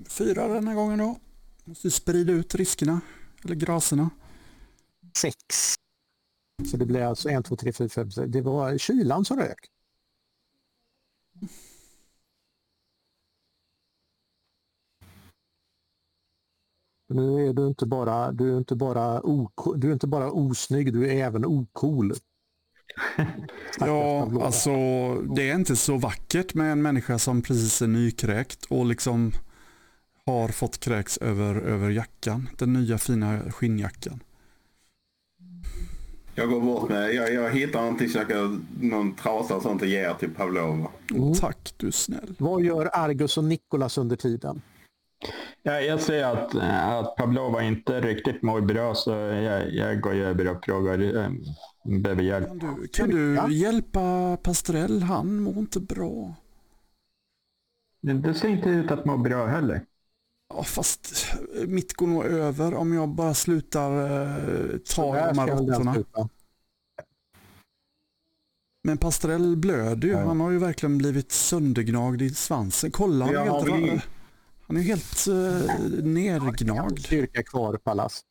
fyra den här gången då. Måste sprida ut riskerna. Eller graserna. Sex. Så det blir alltså en, två, tre, fyra, fem. Det var kylan som rök. Nu är du inte bara, du är inte bara, ok, du är inte bara osnygg, du är även ocool. *laughs* Ja, alltså det är inte så vackert med en människa som precis är nykräkt och liksom har fått kräks över, över jackan. Den nya fina skinnjackan. Jag går bort med, jag, jag hittar någonting så jag kan, någon trasa och sånt och ger till Pavlova. Mm. Tack, du snäll. Vad gör Argus och Nikolas under tiden? Ja, jag ser att, att Pavlova inte riktigt mår bra så jag, jag går över och frågar eh, behöver hjälp. Kan du, kan du hjälpa Pastrell? Han mår inte bra. Det, ser inte ut att må bra heller. Ja, fast mitt går nog över om jag bara slutar eh, ta Där de här råttorna. Men Pastrell blöder ju. Ja. Han har ju verkligen blivit söndergnagd i svansen. Kolla, han Ja, helt, vi- ra- han är helt uh, nergnagd. Styrka kvar, Pallas.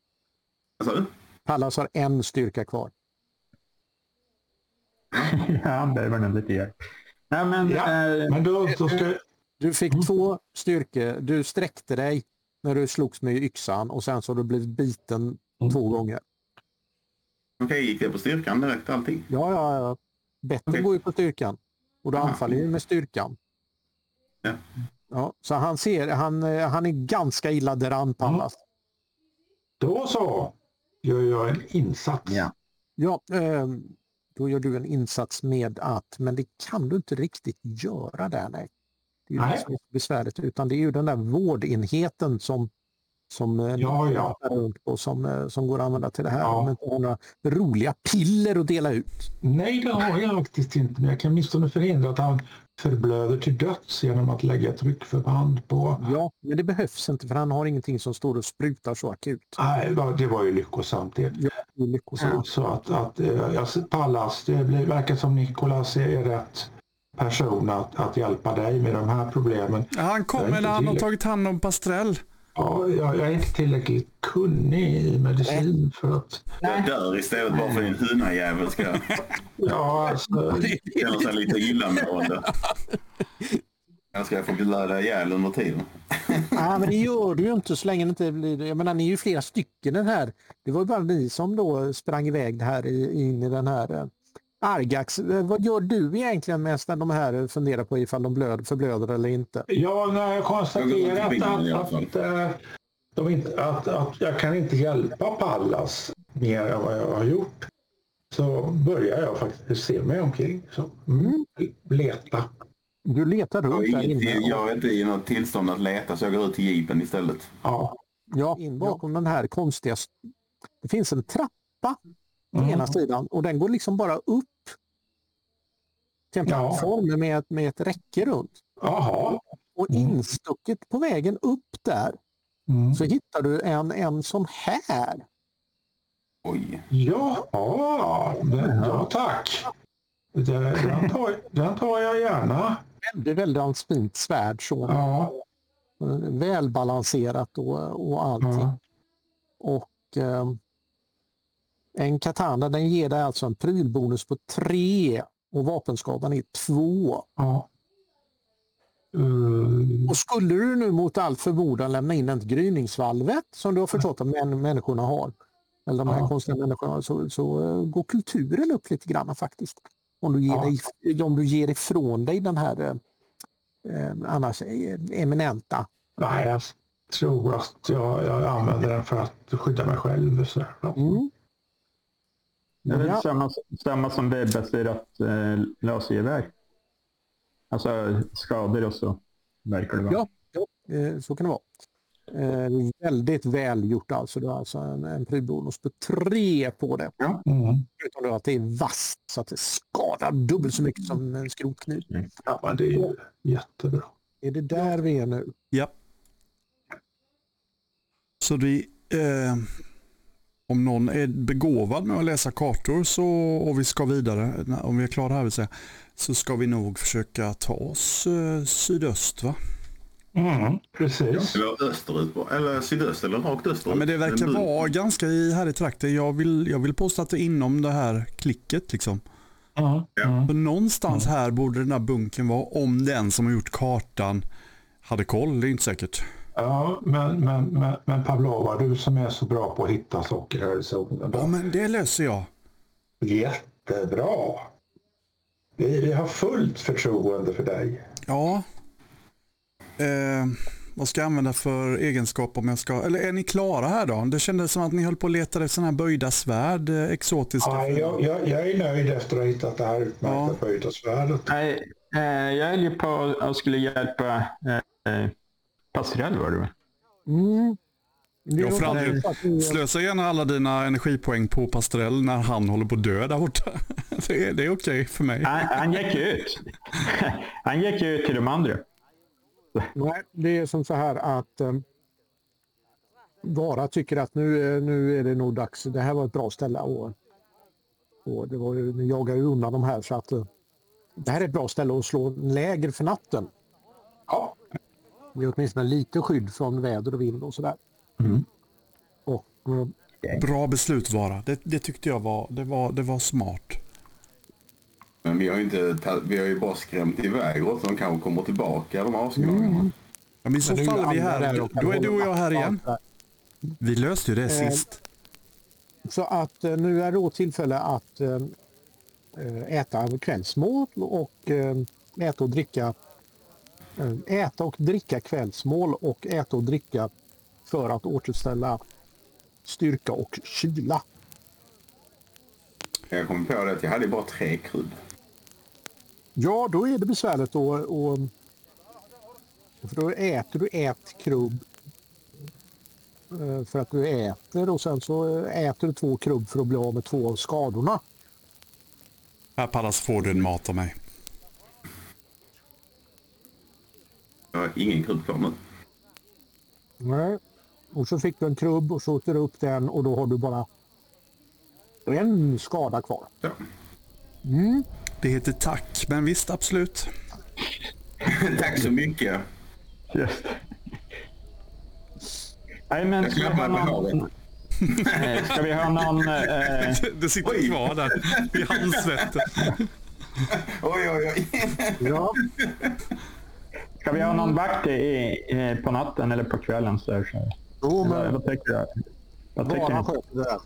Vad sa du? Pallas har en styrka kvar. ja, han behöver nog lite hjälp. Nej, men, Ja, eh, Men då, då ska... Du fick Mm. två styrkor. Du sträckte dig när du slogs med yxan och sen så har du blivit biten Mm. två gånger. Okej, gick det på styrkan direkt allting? Ja, ja, ja. Betten Okej. går ju på styrkan. Och du Aha. anfaller ju med styrkan. Ja. Ja, så han ser, han, eh, han är ganska illa däran, Pallas. Då så gör jag en insats. Ja. Ja, eh, då gör du en insats med att, men det kan du inte riktigt göra där. Nej. Det är ju Nej. besvärligt, utan det är ju den där vårdenheten som som eh, Ja, ja. runt på som, som går att använda till det här. Ja. Om inte har några roliga piller att dela ut. Nej, det har jag faktiskt inte. Men jag kan åtminstone förhindra att han förblöder till döds genom att lägga tryckförband på... Ja, men det behövs inte för han har ingenting som står och sprutar så akut. Nej, det var ju lyckosamt det. Ja, det är lyckosamt. Så att, att jag ser- Pallas, det blir, verkar som Nikolas är rätt person att, att hjälpa dig med de här problemen. Han kommer när han har tagit hand om Pastrell. Ja, jag, jag är inte tillräckligt kunnig i medicin för att... Jag dör istället bara för en hunajävel ska *laughs* Ja, alltså, känna sig lite illamående. Jag ska få blöda ihjäl under tiden. Ja, men det gör du ju inte så länge det inte blir... Jag menar, ni är ju flera stycken den här. Det var ju bara ni som då sprang iväg här in i den här Argax. Eh, Vad gör du egentligen medan de här funderar på ifall de blöd, förblöder eller inte? Ja, när jag Jag konstaterat alla att, att, eh, de inte, att, att jag kan inte hjälpa Pallas mer än vad jag har gjort så börjar jag faktiskt se mig omkring. Så, mm, leta. Du letar Jag runt är, där inne. jag är inte i något tillstånd att leta så jag går ut till jeepen istället. Ja. Ja, in bakom den här konstiga... Det finns en trappa Mm. ena sidan och den går liksom bara upp till en Ja. med, ett- med ett räcke runt. Jaha. Och Mm. instucket på vägen upp där Mm. så hittar du en, en sån här. Oj. Ja, ja, men, ja tack. Den, tar, den tar jag gärna. Väldigt, väldigt fint svärd. Så. Ja, Välbalanserat och, och allting. ja. Och eh, en katana den ger dig alltså en prylbonus på tre och vapenskadan är två. ja. Uh, Och skulle du nu mot all förmodan lämna in ett gryningsvalvet som du har förstått att män, människorna har, eller de här Ja. konstiga människorna, så, så eh, går kulturen upp lite grann faktiskt. Om du ger, Ja. dig, om du ger ifrån dig den här eh, eh, annars eh, eminenta. nej, jag tror att jag, jag använder den för att skydda mig själv. Så. Mm. Det är väl Ja. samma, samma som webbaserat eh, lasergevär. Alltså skador och så, verkar det vara. Ja. Eh, så kan det vara. Eh, väldigt välgjort alltså. Du har alltså en, en prylbonus på tre på det. Mm. Utan då att det är vasst så att det skadar dubbelt så mycket som en skrotkniv. ja, men det är ju jättebra. Är det där vi är nu? Ja. Så vi, eh, om någon är begåvad med att läsa kartor så, och vi ska vidare, om vi är klara här vill säga, så ska vi nog försöka ta oss eh, sydöst va? Mm. Precis. Eller österut, eller sydöst eller rakt österut. Ja, men det verkar Men vara ganska i här i trakten. Jag vill, jag vill påstå att det är inom det här klicket liksom. Ja. Mm. Så någonstans här borde den här bunken vara om den som har gjort kartan hade koll. Det är inte säkert. Ja, men, men, men, men Pavlova, du som är så bra på att hitta saker här i zonen. Ja men det löser jag. jättebra. Vi, vi har fullt förtroende för dig. Ja. Eh, vad ska jag använda för egenskap om jag ska... Eller är ni klara här då? Det kändes som att ni höll på att leta efter sådana här böjda svärd, eh, exotiska. Ja, jag, jag, jag är nöjd efter att ha hittat det här utmärkta Ja. böjda svärdet. Nej, eh, jag höll ju på att skulle hjälpa eh, eh, Pastrell var det va? Mm. Ja, är för all nog del. så att vi- Slösa gärna alla dina energipoäng på Pastrell när han håller på att dö där borta. *laughs* Det är, det är okej för mig. Han, han gick ju ut. *laughs* han gick ju ut till de andra. Nej, det är som så här att um, Vara tycker att nu, eh, nu är det nog dags. Det här var ett bra ställe och, och det var, ju- ni jagar ju undan de här så att eh, det här är ett bra ställe att slå läger för natten. Ja, Det är åtminstone lite skydd från väder och vind och sådär. Mm. Och, eh, Bra beslut vara. Det, det tyckte jag var, det var, det var smart. Men vi har ju, inte, vi har ju bara skrämt iväg oss. De kanske kommer tillbaka de avskrivningarna. Ja, men i så fall är vi här. kan Då är du och jag här igen. Vi löste ju det Eh, sist. Så att eh, nu är det då tillfälle att äta kvällsmål och äta och dricka. Eh, Äta och dricka kvällsmål och äta och dricka för att återställa styrka och kyla. Jag kom på det att jag hade bara tre krydd. Ja, då är det besvärligt då. Och, för då äter du ett krubb eh, för att du äter och sen så äter du två krubb för att bli av med två av skadorna. Här Pallas får du en mat av mig. Jag har ingen krydd kvar nu. Nej. Och så fick du en krubb och så åt du upp den och då har du bara en skada kvar. Ja. Det heter tack, men visst absolut. *laughs* Tack så mycket. Just. Nej, men ska vi ha någon... Eh, Ska vi ha någon... *laughs* Eh, Det sitter Oj. kvar där i handsvetten. *laughs* Oj, oj, oj. Ja, ska vi ha någon vakt i, eh, på natten eller på kvällen? Så här, så. jo, Vad, men vad tycker du? Vad tycker bara du? sköter det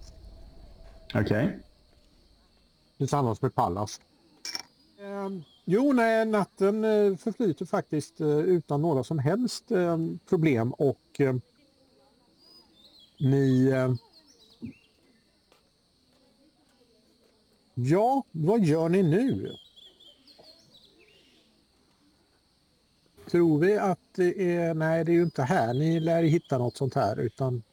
Okej. tillsammans med Pallas. Ehm, jo, nej, natten eh, förflyter faktiskt eh, utan några som helst eh, problem och eh, ni... Eh, ja, vad gör ni nu? Tror vi att det är... Nej, det är ju inte här. Ni lär hitta något sånt här utan...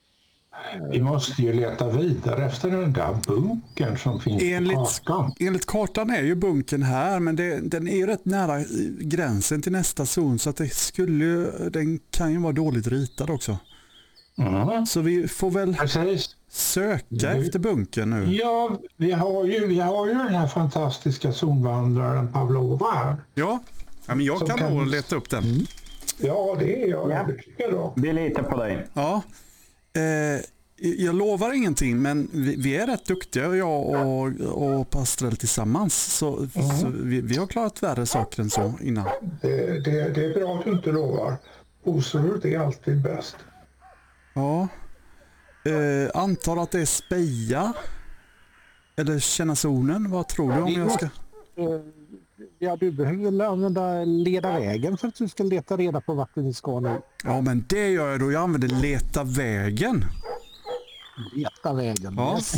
vi måste ju leta vidare efter den där bunkern som finns Enligt, på kartan. enligt kartan är ju bunken här, men det, den är ju rätt nära eh, gränsen till nästa zon, så att det skulle ju, den kan ju vara dåligt ritad också. Mm. Så vi får väl Precis. söka Mm. efter bunken nu. Ja, vi har, ju, vi har ju den här fantastiska zonvandraren Pavlova här. Ja, ja men jag kan kan- nog leta upp den. Ja, det är jag Ja. övertygad om. Vi litar på dig. Ja. Eh, jag lovar ingenting, men vi, vi är rätt duktiga, jag och, och Pastrell tillsammans. Så, så vi, vi har klarat värre saker än så innan. Det, det, det är bra att du inte lovar. Osurret är alltid bäst. Ja. Eh, antar att det är speja. Eller känna zonen. Vad tror du om jag ska... Ja, du behöver väl använda leda vägen för att du ska leta reda på vart ni ska nu. Ja, men det gör jag då. Jag använder leta vägen. Leta vägen. Ja. Yes.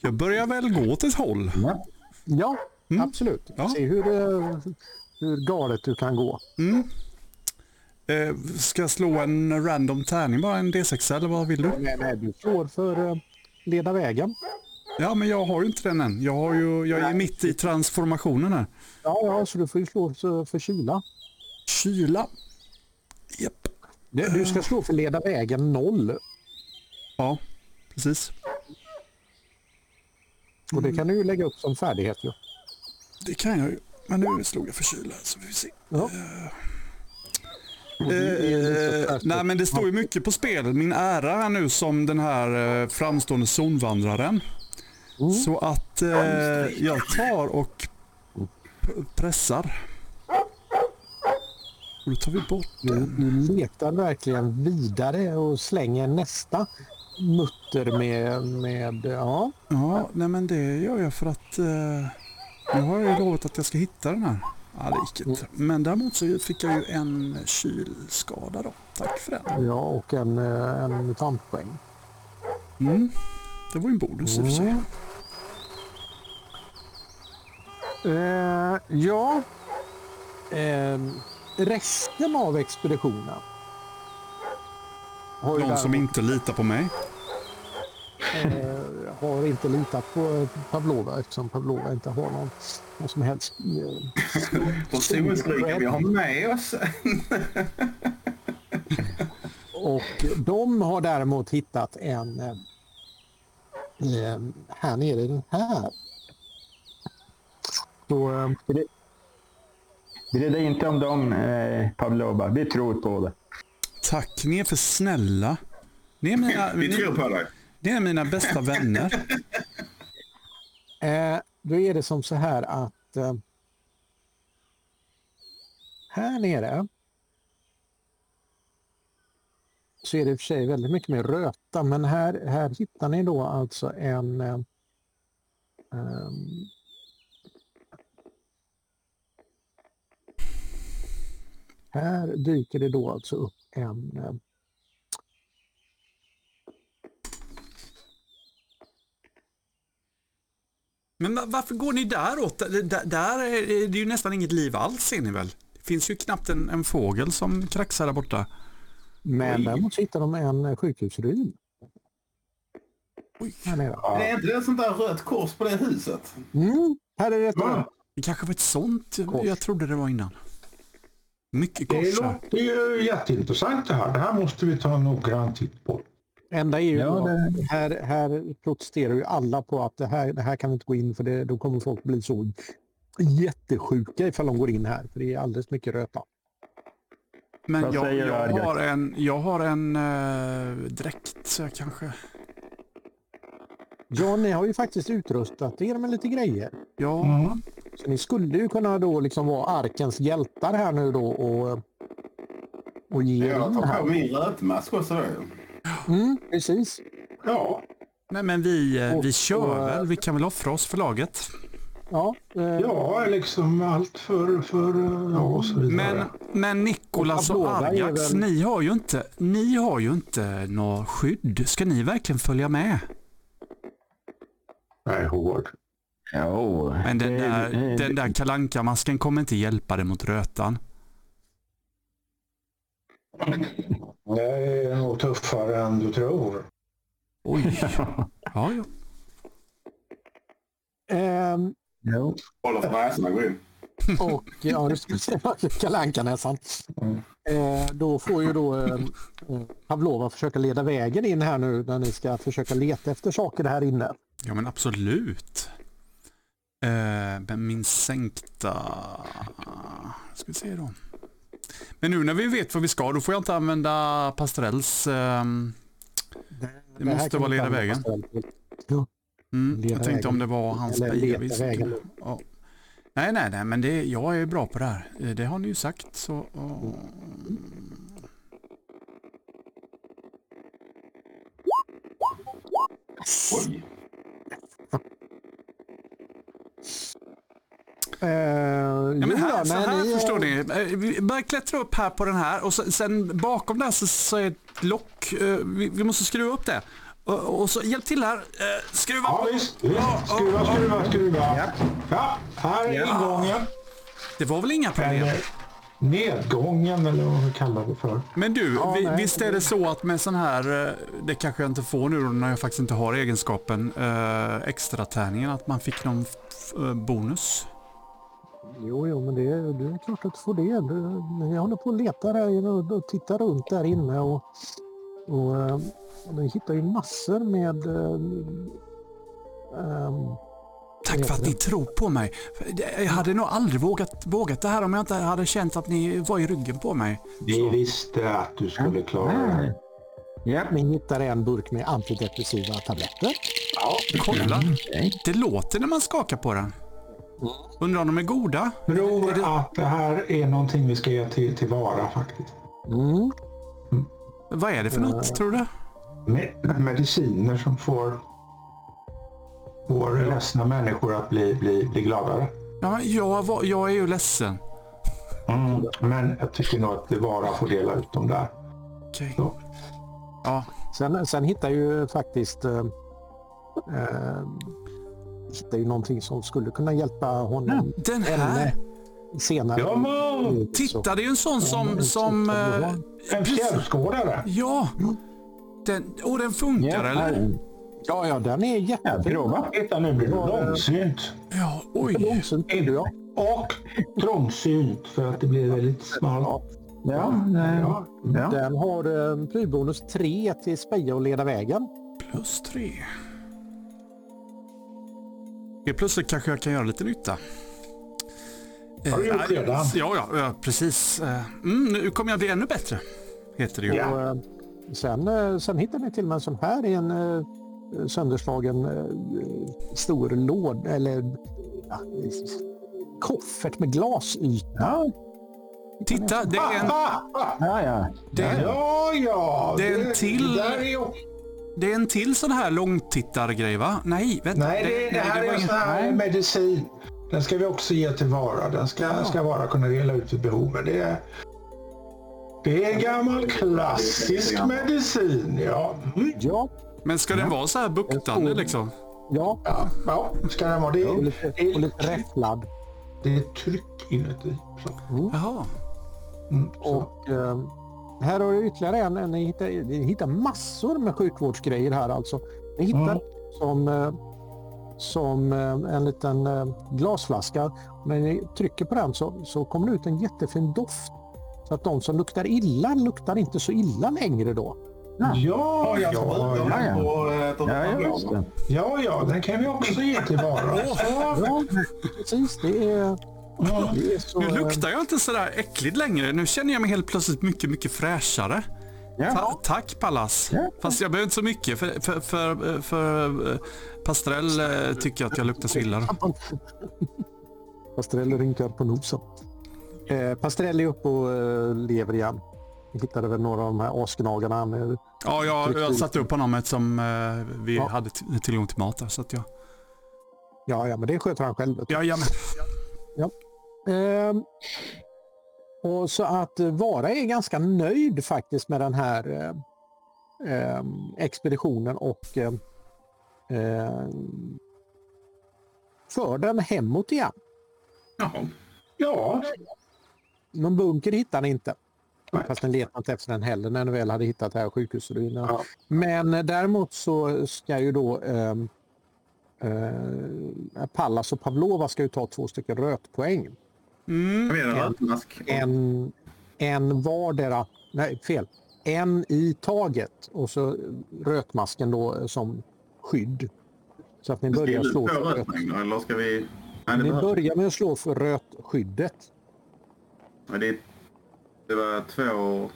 Jag börjar väl gå åt ett håll. Ja, absolut. Ja. Se hur, eh, hur galet du kan gå. Eh, ska jag slå en random tärning bara? En D6 eller vad vill du? Nej, nej, du slår för eh, leda vägen. Ja, men jag har ju inte den än. Jag, har ju, jag är mitt i transformationen här. Ja, ja, så du får ju slå för, kyla. Kyla. Japp. Du, du ska slå för leda vägen noll. Ja, precis. Och det kan du ju lägga upp som färdighet. Ju. Det kan jag ju. Men nu slog jag för kyla så vi får se. Ja. Eh, nej men det står ju mycket på spel. Min ära här nu som den här eh, framstående zonvandraren. Så att eh, jag tar och pressar. Och då tar vi bort den. du letar verkligen vidare och slänger nästa mutter med... med ja. Ja, nej men det gör jag för att eh, Nu har jag ju lovat att jag ska hitta den här. Ja, det gick inte. Men däremot så fick jag ju en kylskada då. Tack för den. Ja, och en, eh, en mutantpoäng. Mm. Det var ju en bonus i och för sig. Mm. Eh, ja. Eh, resten av expeditionen. Någon som inte litar på mig. eh, har inte litat på Pavlova eftersom Pavlova inte har någon, någon som helst... Solstryken vi har med oss. och de har däremot hittat en... Eh, eh, här nere i den här. Så, eh, Bry dig inte om dem, eh, Pavlova. Vi tror på det. Tack, ni är för snälla. Ni är mina, Vi ni, tror på dig. ni är mina bästa vänner. *laughs* Eh, då är det som så här att eh, här nere så är det i och för sig väldigt mycket mer röta men här, här hittar ni då alltså en eh, här dyker det då alltså upp en eh, Men va- varför går ni däråt? Där, är det ju nästan inget liv alls ser ni väl? Det finns ju knappt en, en fågel som kraxar där borta. men Oj. däremot hittar de en eh, sjukhusruin. Oj. Här nere. Det är inte det sånt där rött kors på det huset? Mm, här är det ett Ja. Det kanske var ett sånt Kors. jag trodde det var innan. Mycket Det kors här. låter ju jätteintressant det här. Det här måste vi ta en noggrann titt på. Enda är ju Ja, det- här, här protesterar ju alla på att det här, det här kan vi inte gå in för det, då kommer folk bli så jättesjuka ifall de går in här. För det är alldeles mycket röta. Men jag, jag har en, jag har en uh, dräkt så jag kanske... Ja, ni har ju faktiskt utrustat er med lite grejer. Ja, Mm. Så ni skulle ju kunna då liksom vara arkens hjältar här nu då och, och ge Jag in tar på min rötmask också. Mm, precis. Ja, nej men vi, eh, vi Och- kör och, väl. Vi kan väl offra oss för laget. Ja, eh, ja liksom allt för, för ja, och så vidare. Men, men Nikolas och är Argax, väl- ni har ju inte, ni har ju inte något skydd. Ska ni verkligen följa med? Nej, hård. Jo, Men den där, den där kalankamasken kommer inte hjälpa dig mot rötan. Det är nog tuffare än du tror. Oj. *laughs* Ja, ja. ehm, Jo. Håller för näsorna går in. Och ja, du ska se kalankanäsan. Mm. Eh, då får ju då eh, eh, Pavlova försöka leda vägen in här nu när ni ska försöka leta efter saker här inne. Ja men absolut. Eh, men min sänkta... Ska vi se då. Men nu när vi vet vad vi ska, då får jag inte använda Pastrells... ehm, Det måste här kan vara leda vägen. Mm, Leda jag tänkte om det var hans vägen. Ja. Nej, nej, nej, men det, jag är bra på det här. Eh, Det har ni ju sagt. Så, och, Oj. Eh, ja, men här, då, så här ni, förstår ni. Eh, Vi börjar klättra upp här på den här och så, sen bakom där så, så är ett lock. Eh, Vi, vi måste skruva upp det. Och, och så hjälp till här. Eh, Skruva Ja, visst. visst. Skruva, skruva, skruva. Ja, här är ingången. Det var väl inga problem. Eller nedgången eller vad vi kallar det för. Men du, Ja, vi, nej. visst är det så att med sån här, det kanske jag inte får nu då när jag faktiskt inte har egenskapen, eh, extra tärningen att man fick någon bonus? Jo, jo, men det, det är klart att du får det. Du, jag håller på och letar här och, och tittar runt där inne och, och, eh, och ni hittar ju massor med eh, ehm, Tack för att ni tror på mig. Jag hade nog aldrig vågat, vågat det här om jag inte hade känt att ni var i ryggen på mig. Vi visste att du skulle klara det. Ja. Ni hittar en burk med antidepressiva tabletter. Kolla, Okej. det låter när man skakar på den. Undrar om de är goda? tror att det här är någonting vi ska ge till, tillvara faktiskt. Mm. Vad är det för något, tror du? Med, mediciner som får, får ledsna människor att bli, bli, bli gladare. Ja, men jag, var, jag är ju ledsen. Mm. Men jag tycker nog att det bara får dela ut dem där. Okej. Så. Ja, Sen, sen hittar ju faktiskt eh, eh, hittar ju någonting som skulle kunna hjälpa honom den här. henne senare. Ja, men Titta, det är ju en sån som... som eh, en fjällskådare. ja. Den, och den funkar eller? Ja, ja, den är Ja, jättefin. prova. Titta nu blir det långsynt. Ja, oj. Långsynt blir det, ja. Och trångsynt för att det blir väldigt smalt. Ja, nej. Ja. ja. Den har eh, prylbonus 3 till speja och leda vägen. Plus tre. Helt plötsligt kanske jag kan göra lite nytta. Har du gjort redan? Ja, ja, ja precis. Eh, Mm, nu kommer jag bli ännu bättre. Heter det ju. Ja. Eh, sen, eh, sen hittar ni till och med en sån här i en sönderslagen stor låd eller ja, koffert med glasyta. Ja, Titta, det är en, ja. ja. det är, ja, ja. Det är en till- Det där är. Det är en till sån här långtittargrej va? Nej, vänta. Nej, det, det här var är en ingen- sån här medicin. Den ska vi också ge till vara. Den ska, ska vara kunna dela ut vid behov. Men det är, det är en gammal klassisk medicin. Ja. Mm. Ja, Men ska den vara så här buktande liksom? ja. Ja, ja, ska den vara. Det Och är, lite, det och lite räfflad. det är tryck inuti. Så. Jaha. Mm, så. Och eh, här har du ytterligare en. en ni, hittar, ni hittar massor med sjukvårdsgrejer här alltså. Ni hittar Mm. som, eh, som eh, en liten eh, glasflaska. När ni trycker på den så, så kommer det ut en jättefin doft. Så att de som luktar illa luktar inte så illa längre då. Ja, ja, ja, ja, ja, den kan vi också ge till vara. *laughs* Ja, precis. Det är, Ja. så... Nu luktar jag inte sådär äckligt längre. Nu känner jag mig helt plötsligt mycket, mycket fräschare. Ja. Ta tack Pallas. Ja. Fast jag behöver inte så mycket för, för, för, för eh, Pastrell eh, tycker att jag luktar så illa. *laughs* Pastrell rynkar på nosen. Eh, Pastrell är uppe och eh, lever igen. Vi hittade väl några av de här asgnagarna. Med, Ja, jag, jag satte upp honom eftersom eh, vi Ja. hade tillgång till mat där. Så att jag, ja, ja, men det sköter han själv. ja, ja, men, Ehm, och så att eh, Vara är ganska nöjd faktiskt med den här eh, ehm, expeditionen och eh, ehm, för den hemåt igen. Jaha. ja, Någon bunker hittar ni inte. Nej. Fast den letade inte efter den heller när ni väl hade hittat det här sjukhusruinerna. Ja. Men eh, däremot så ska ju då ehm, eh, Pallas och Pavlova ska ju ta två stycken rötpoäng. Mm, rötmask. En, en vardera, nej fel, en i taget och så rötmasken då som skydd. Så att ni börjar Skriv ut slå för röt, eller ska vi... Nej, ni behövs. börjar med att slå för rötskyddet. Nej, det, det var två...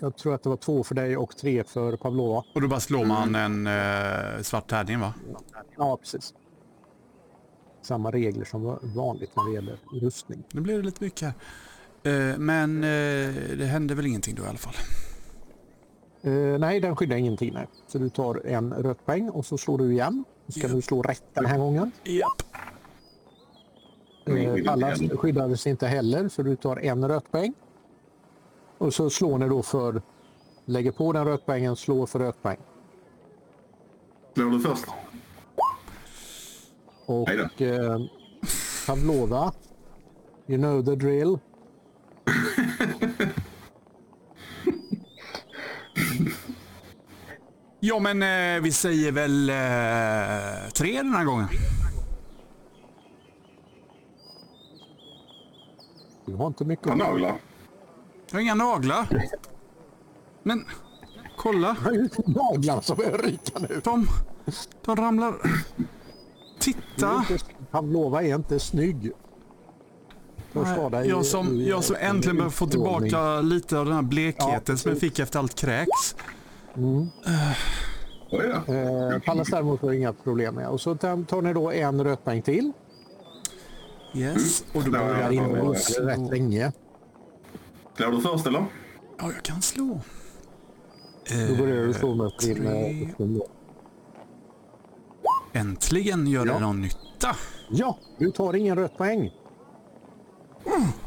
Jag tror att det var två för dig och tre för Pavlova. och då bara slår man en eh, svart tärning va? Ja, precis. Samma regler som var vanligt när det gäller rustning. Nu blir det lite mycket här. Eh, men eh, det hände väl ingenting då i alla fall. Eh, nej, den skyddar ingenting. Nej. Så du tar en rötpoäng och så slår du igen. Ska Ja. du slå rätt den här gången. Japp. Alla igen. skyddades inte heller så du tar en rötpoäng. Och så slår ni då för, lägger på den rötpoängen, slår för rötpoäng. Slår du först? Och eh, Pavlova, you know the drill. *laughs* Ja men eh, vi säger väl eh, tre den här gången. Du har inte mycket Ja, naglar. Jag har inga naglar. Men kolla. Jag har ju naglarna som börjar ryka nu. De, de ramlar. Du är Titta. inte- Pavlova är inte snygg. Jag som, i- jag som i- äntligen börjar få tillbaka lite av den här blekheten Ja, som jag fick efter allt kräks. Då. Eh, Pallas däremot har inga problem med. Och så tar ni då en rötpoäng till. Yes. Och då Ja, Där börjar inne och ja. rätt länge. Slår du först eller? Ja, jag kan slå. Då börjar du slå med din eh. Äntligen gör det Ja. någon nytta. Ja, du tar ingen rött poäng.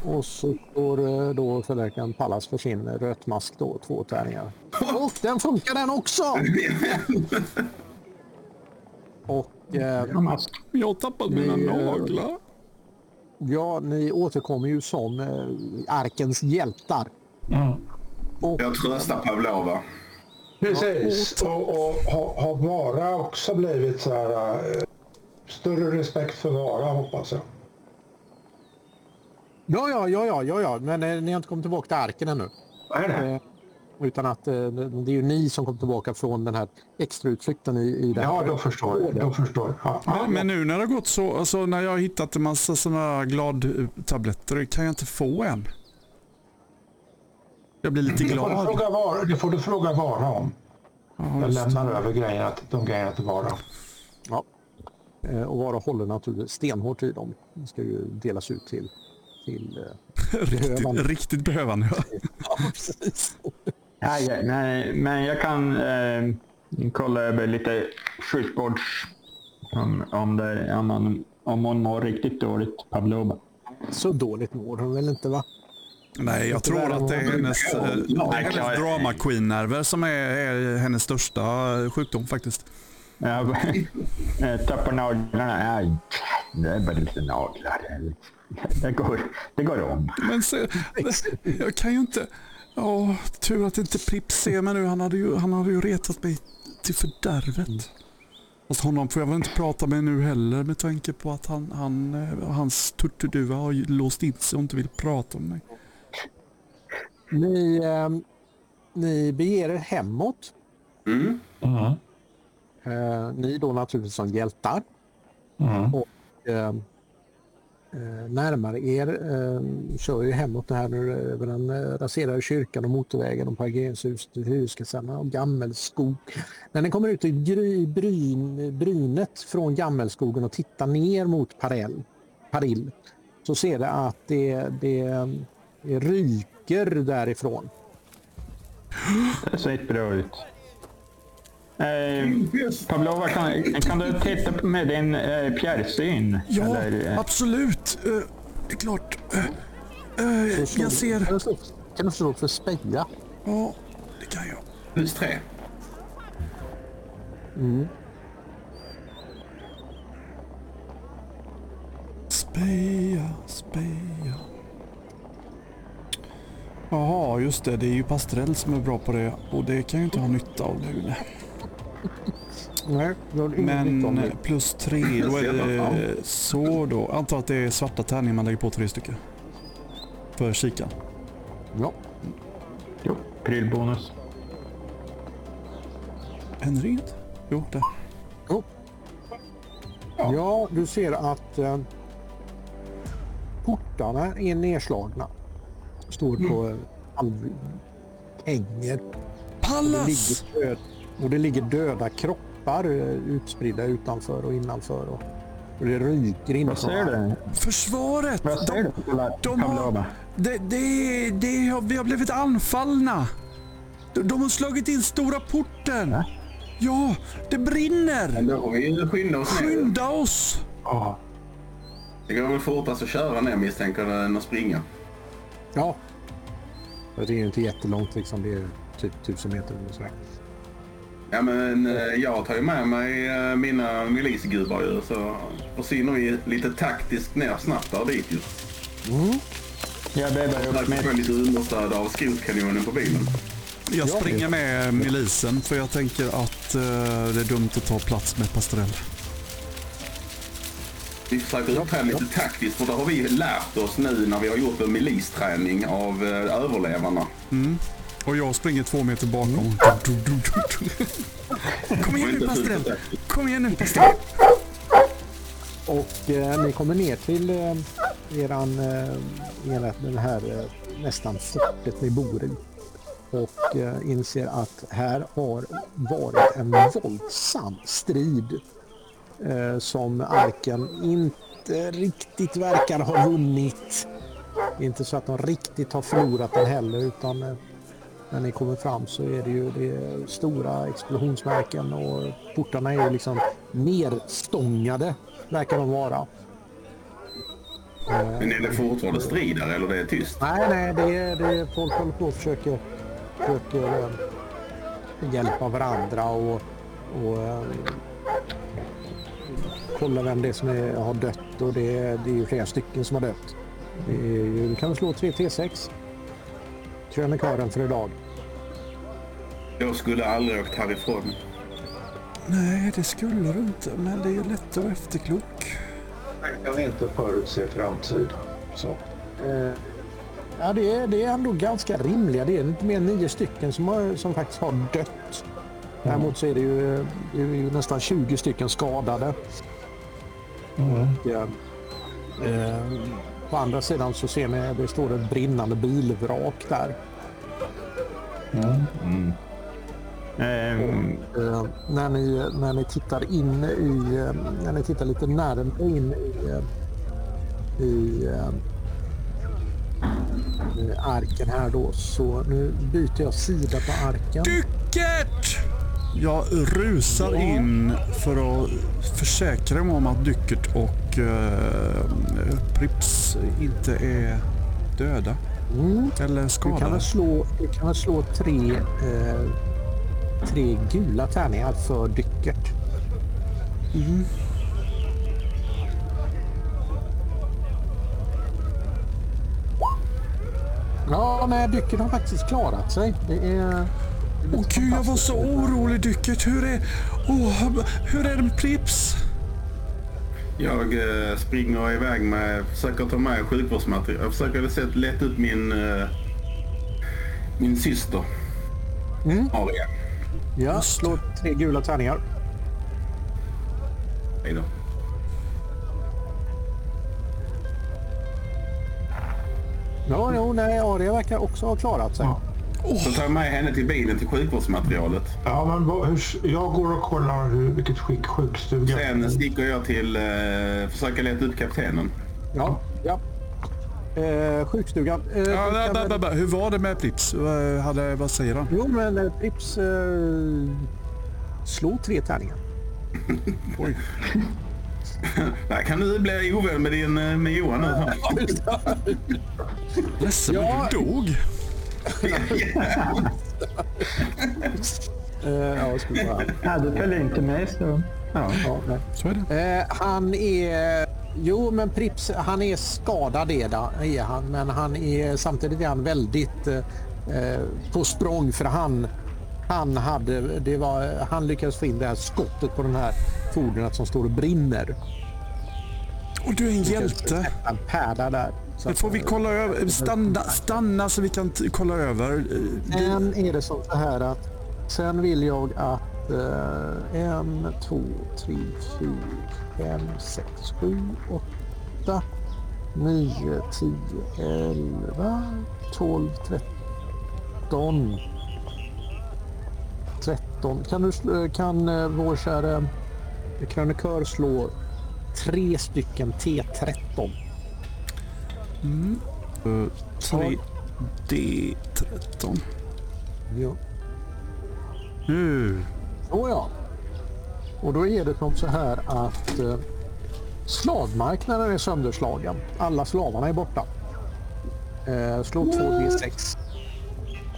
Och så får eh, då förläkaren Pallas för sin rött mask då, två tärningar. Och den funkar den också! *laughs* Och eh, Jag har tappat mina Det, eh, naglar. ja, ni återkommer ju som eh, arkens hjältar. Och Jag tröstar Pavlova. Precis. Och, och har, har Vara också blivit så här... eh, Större respekt för Vara hoppas jag. Ja, ja, ja, ja, ja, ja. men eh, ni har inte kommit tillbaka till arken ännu. Är det? Eh, utan att eh, det är ju ni som kom tillbaka från den här extrautflykten i, i det här. Ja, då förstår jag. Då förstår jag. Ja. Men, men nu när det har gått så, alltså när jag har hittat en massa sådana gladtabletter, kan jag inte få en? Jag blir lite Det får, du glad. fråga Vara, det får du fråga Vara om. Ja, Jag just det. lämnar över grejerna, de grejerna till Vara. Ja. Eh, Och Vara håller naturligtvis stenhårt i dem. De ska ju delas ut till... till eh, *laughs* Riktigt, behövande. riktigt behövande. ja. *laughs* precis. Nej, nej, men jag kan eh, kolla över lite sjukvårds... Om, om, det, om, man, om hon mår riktigt dåligt, Pavlova. Så dåligt mår hon väl inte va? Nej, jag tror att det är hennes, eh, är hennes drama queen-nerver som är, är hennes största sjukdom faktiskt. Jag *laughs* eh, tappar naglarna. Nej, det är bara lite naglar. Det går, det går om. Men se, jag kan ju inte... Ja, tur att inte Prips ser mig nu. Han hade ju, han hade ju retat mig till fördärvet. Fast honom får jag väl inte prata med nu heller med tanke på att han, han, eh, hans turturduva har låst in sig och inte vill prata med mig. Ni, eh, ni beger er hemåt. Mm. Eh, ni då naturligtvis som hjältar. Och eh, eh, närmare er eh, kör ju hemåt det här nu över den eh, raserade kyrkan och motorvägen och parkeringshuset till Hyreskasernerna och Gammelskog. När ni kommer ut i gry, bryn, brynet från Gammelskogen och tittar ner mot Parell, Parill så ser det att det, det, det ryker därifrån. Det ser inte bra ut. Eh, Pavlova, kan, kan du titta med din eh, fjärrsyn? Ja, Eller, eh, absolut. Eh, det är klart. Eh, eh, jag ser... Kan du slå- Kan du slå för speja? Ja, det kan jag. Plus tre. Speja, speja. Jaha, just det. Det är ju Pastrell som är bra på det. Och det kan ju inte ha nytta av nu. Nej, du har ingen nytta av Men det. plus tre, då är det så då. Antar att det är svarta tärningar man lägger på tre stycken. För kikan. Ja. jo, prylbonus. Händer inget? Jo, där. Oh. Ja, du ser att eh, portarna är nedslagna. Står på mm. hänger. Och det, Pallas! ligger död, och det ligger döda kroppar eh, utspridda utanför och innanför. Och, och det ryker in Vad säger du? Försvaret! Vad säger De, du, de har, det, det, det, har- vi har blivit anfallna. De, de har slagit in stora porten. Va? Ja, det brinner! Då får vi skynda oss ner. Skynda oss! Ja. Det går väl fortast att köra ner misstänker jag än att springa. Ja. Det är ju inte jättelångt liksom. Det är typ tusen meter eller så. Ja men eh, jag tar ju med mig eh, mina milisgubbar ju så försvinner vi lite taktiskt ner snabbt där dit ju. Jag bäddar upp får jag lite understöd av skrotkanonen på bilen. Jag Ja, springer med milisen för jag tänker att eh, det är dumt att ta plats med Pastrell. Vi försöker uppträda lite taktiskt för det har vi lärt oss nu när vi har gjort en milisträning av eh, överlevarna. Och jag springer två meter bakom. Kom igen nu Pastrell! Kom igen nu Pastrell! Och eh, ni kommer ner till eh, eran, eh, era, den här eh, nästan fortet ni bor i. Och eh, inser att här har varit en våldsam strid som arken inte riktigt verkar ha vunnit. Inte så att de riktigt har förlorat den heller utan eh, när ni kommer fram så är det ju det stora explosionsmärken och portarna är ju liksom nerstångade verkar de vara. Men är det fortfarande strid där eller det är tyst? Nej, nej, det är, det är folk håller på och försöker, försöker eh, hjälpa varandra och, och eh, kolla vem det är som är, har dött och det är, det är ju flera stycken som har dött. Ju, du kan slå 3 T6. Krönikören för idag. Jag skulle aldrig åkt härifrån. Nej, det skulle du inte, men det är ju lätt att vara efterklok. Jag kan inte förutse framtiden. Så. Eh, ja, det är, det är ändå ganska rimliga. Det är inte mer än nio stycken som, har, som faktiskt har dött. Däremot så är det ju, det är ju nästan 20 stycken skadade. Ja. Eh, på andra sidan så ser ni det står ett brinnande bilvrak där. Ehm, Eh, när, ni, när ni tittar in i, eh, när ni tittar lite närmare in i, eh, i, eh, i arken här då så nu byter jag sida på arken. Dycket! Jag rusar in för att försäkra mig om att Dycket och uh, Prips inte är döda. Eller Du kan skadade. väl slå, du kan väl slå tre, eh, tre gula tärningar för dycket. Ja, nej, dycket har faktiskt klarat sig. Det är... Åh gud, jag var så orolig Dycket. Hur är, åh, hur är det med Prips? Jag eh, springer iväg med, försöker ta med sjukvårdsmaterial. Jag försöker leta upp min, eh, min syster. Aria. Ja, slå tre gula tärningar. Hej då. Ja, jo, nej, Aria verkar också ha klarat sig. Så tar jag med henne till bilen till sjukvårdsmaterialet. Ja, men vad, hur, jag går och kollar hur, vilket skick sjukstugan Sen sticker jag till, eh, försöka leta upp kaptenen. Ja, ja. Eh, sjukstugan. Eh, Ja, du ba, kan väl-. Hur var det med Prips? Vad, hade, vad säger han? Jo, men eh, Prips eh, slå tre tärningar. *laughs* Oj. *laughs* Där kan du bli ovän med, din, eh, med Johan nu. Ledsen, Ja. men du dog. Eh, ja, jag skulle bara... ja, du följer inte med så... Ja. ja. Så är det. Eh, han är... Jo, men Prips, han är skadad är, det, är han. Men han är, samtidigt är han väldigt eh, eh, på språng för han, han, hade, det var, han lyckades få in det här skottet på den här fordonet som står och brinner. Och du är en hjälte. Han där. Det får vi kolla över. Stanna, stanna så vi kan kolla över. Eh, Sen är det så här att sen vill jag att eh, en, två, tre, fyra, fem, sex, sju, åtta, nio, tio, elva, tolv, tretton. Tretton. Kan, du, sl- kan eh, vår kära krönikör slå tre stycken T13? Tre D13. Ja. Nu. Oh ja. Och då är det som så här att eh, slavmarknaden är sönderslagen. Alla slavarna är borta. Eh, slå 2D6.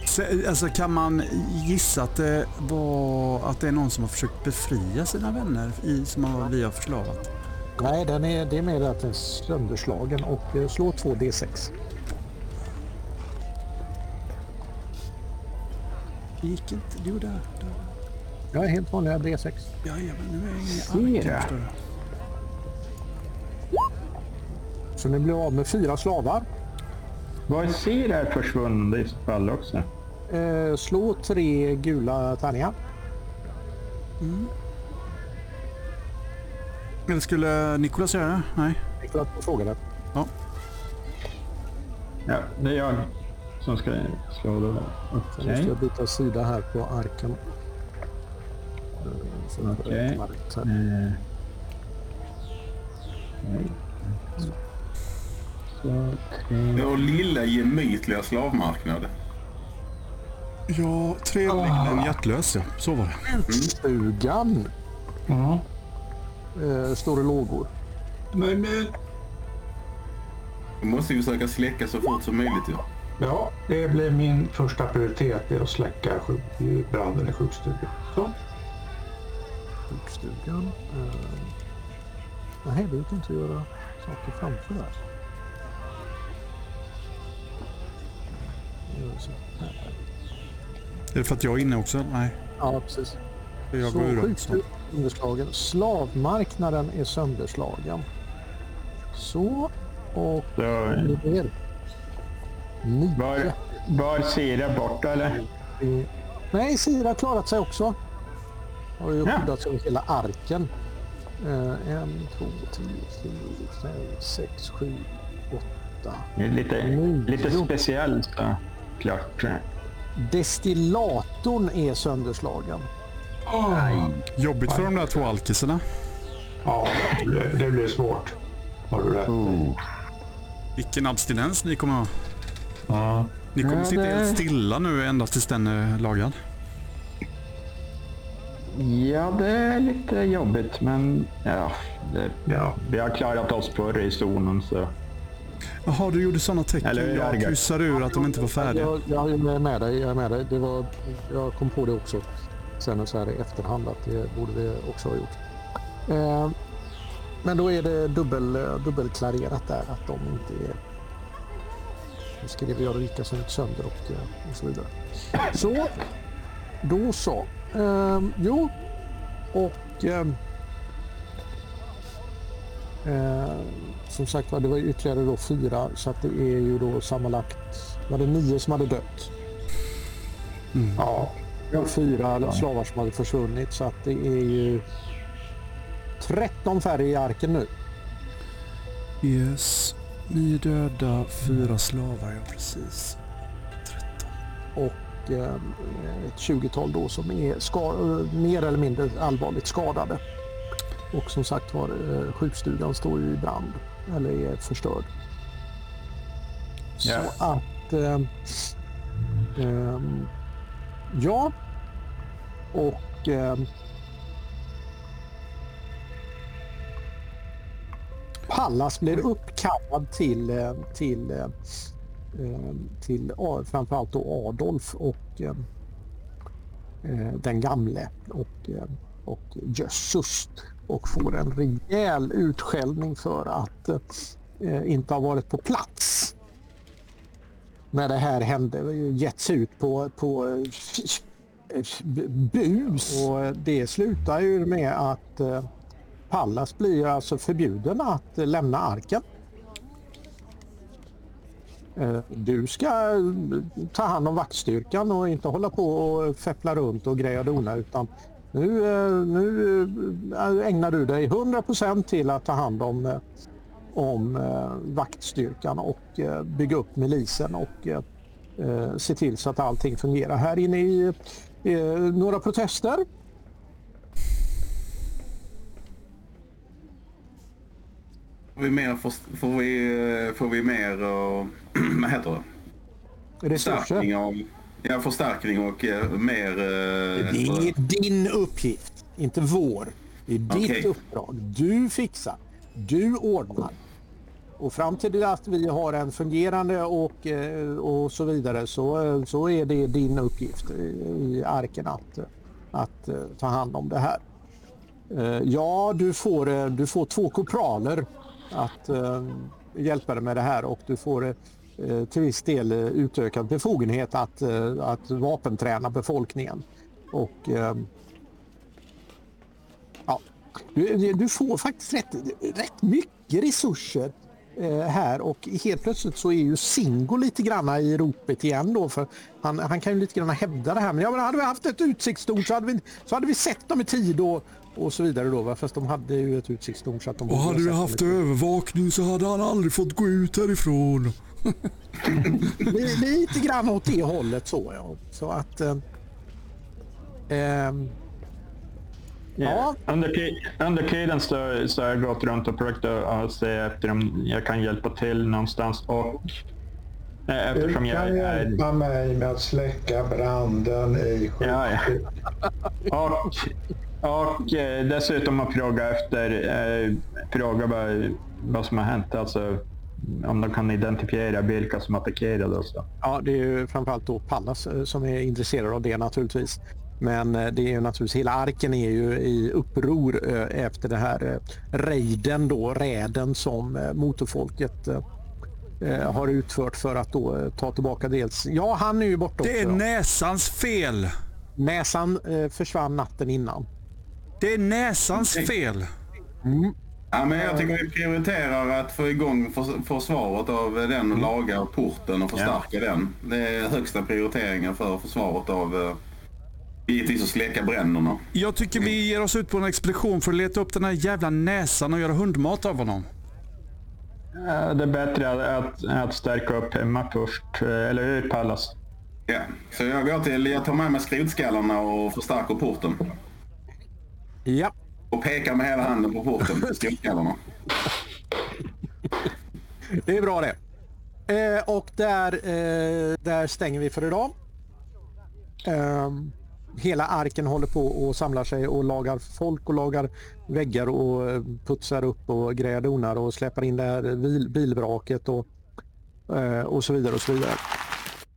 Se- Alltså kan man gissa att det, var, att det är någon som har försökt befria sina vänner i, som har, vi har förslavat? Nej, den är, det är mer att den är sönderslagen. Och eh, slå 2D6. Det gick inte. Jo, där. där. Ja, helt vanliga D6. Jajamän, nu är jag ingen förstår du. Så ni blir av med fyra slavar. Var ser är försvunnen i fall också? Eh, slå tre gula tärningar. Eller skulle Nikolas göra det? Nej. Niklas frågade. Ja. Ja, det är jag som ska slå då. Sen Okej. måste jag byta sida här på arken. Det Okej. rätt här. Eh. Vår lilla gemytliga slavmarknad. Ja, tre en hjärtlös ja. Så var det. Stugan Ja. Eh, står i lågor. Men, eh, Vi måste ju försöka släcka så fort som möjligt. Ja. ja, det blir min första prioritet det är att släcka sjuk- branden i sjukstugan. Så. Sjukstugan. Eh, nej, det gick inte göra saker framför där. Så. Är det för att jag är inne också? Nej. Ja, precis. Jag Så går ur. Sönderslagen. Slavmarknaden är sönderslagen. Så. Och det är nio. var, var Sira borta eller? Nej, Sira har klarat sig också. Har ju skyddat sig hela arken. Eh, en, två, tre, fyra, fem, sex, sju, åtta. Det är Lite, Mm. lite speciell så klart. Destillatorn är sönderslagen. Jobbigt för de där två alkisarna. Ja, det blir, det blir svårt. Har du rätt i. Vilken abstinens ni kommer ha. Ja. Ni kommer Ja, sitta det- helt stilla nu endast tills den är lagad. Ja, det är lite jobbigt men ja, det, Ja. vi har klarat oss förr i zonen så. Jaha, du gjorde sådana tecken. Eller jag kryssade ur att de inte var färdiga. Jag, jag är med dig. Jag, är med dig. Det var, jag kom på det också sen så här i efterhand att det borde vi också ha gjort. Eh, men då är det dubbel, eh, dubbelklarerat där att de inte är... Nu skrev jag vilka som gick sönder och, eh, och så vidare. Så, då så. Eh, jo, och... Eh, eh, som sagt var, det var ytterligare då fyra så att det är ju då sammanlagt var det nio som hade dött. Ja. Och fyra slavar som hade försvunnit så att det är ju 13 färre i arken nu. Yes. Nio döda, fyra slavar, ja precis. och eh, ett 20-tal då som är eh, mer eller mindre allvarligt skadade. Och som sagt var, eh, sjukstugan står ju i brand eller är förstörd. Ja. Så att... Eh, ehm, ja. Och... Eh, Pallas blir uppkallad till, eh, till, ehm, ehm, till framförallt då Adolf och ehm, eh, den gamle och, och Jössus och får en rejäl utskällning för att eh, inte ha varit på plats när det här hände. Gett sig ut på, på bus och det slutar ju med att eh, Pallas blir alltså förbjuden att lämna arken. Eh, du ska eh, ta hand om vaktstyrkan och inte hålla på och feppla runt och greja och dona utan nu, nu ägnar du dig 100% till att ta hand om, om eh, vaktstyrkan och eh, bygga upp milisen och eh, se till så att allting fungerar. Här inne i några protester. Får vi mer, får, får vi, får vi mer och, *clears throat* vad heter det? Resurser. Förstärkning av, ja, förstärkning och mer... Det är din uppgift, inte vår. Det är ditt Okej. uppdrag. Du fixar. Du ordnar. Och fram till det att vi har en fungerande och, eh, och så vidare så, eh, så är det din uppgift i, arken att, att eh, ta hand om det här. Ja, du får, du får två kopraler att hjälpa dig med det här och du får till viss del utökad befogenhet att, att vapenträna befolkningen. Och ja, du, du får faktiskt rätt, rätt mycket resurser här och helt plötsligt så är ju Singo lite granna i ropet igen då för han, han kan ju lite grann hävda det här men ja, men hade vi haft ett utsiktstorn så hade vi, så hade vi sett dem i tid och, och så vidare då va? fast de hade ju ett utsiktstorn så att de Och hade vi haft övervakning så hade han aldrig fått gå ut härifrån. *laughs* Li- lite grann åt det hållet så ja. Så att eh, ehm, Ja. Under, under tiden så, så har jag gått runt och försökt att se efter om jag kan hjälpa till någonstans och Eh, Du jag kan är... hjälpa mig med att släcka branden i Ja, ja. sjukhuset. Och, och eh, dessutom att fråga efter, eh, fråga vad, vad som har hänt. Alltså om de kan identifiera vilka som attackerade oss. Ja, det är ju framförallt då Pallas eh, som är intresserad av det naturligtvis. Men eh, det är ju naturligtvis, hela arken är ju i uppror eh, efter det här eh, rejden då, räden som motorfolket har utfört för att då ta tillbaka dels, ja han är ju borta Det är också. näsans fel. Näsan försvann natten innan. Det är näsans fel. Ja, men jag tycker vi prioriterar att få igång förs- försvaret av den och laga porten och förstärka den. Det är högsta prioriteringen för försvaret av givetvis att släcka bränderna. Jag tycker vi ger oss ut på en expedition för att leta upp den här jävla näsan och göra hundmat av honom. Eh, Det är bättre att, att stärka upp hemma först, eh, eller hur Pallas? Ja. Så jag går till, jag tar med mig skrotskallarna och förstärker porten. Ja, Och pekar med hela handen på porten, *laughs* skrotskallarna. det är bra det. Eh, och där, eh, där stänger vi för idag. Ehm, hela arken håller på och samlar sig och lagar folk och lagar väggar och eh, putsar upp och grejar donar och släpper in det här bil, bilvraket och, eh, och så vidare och så vidare.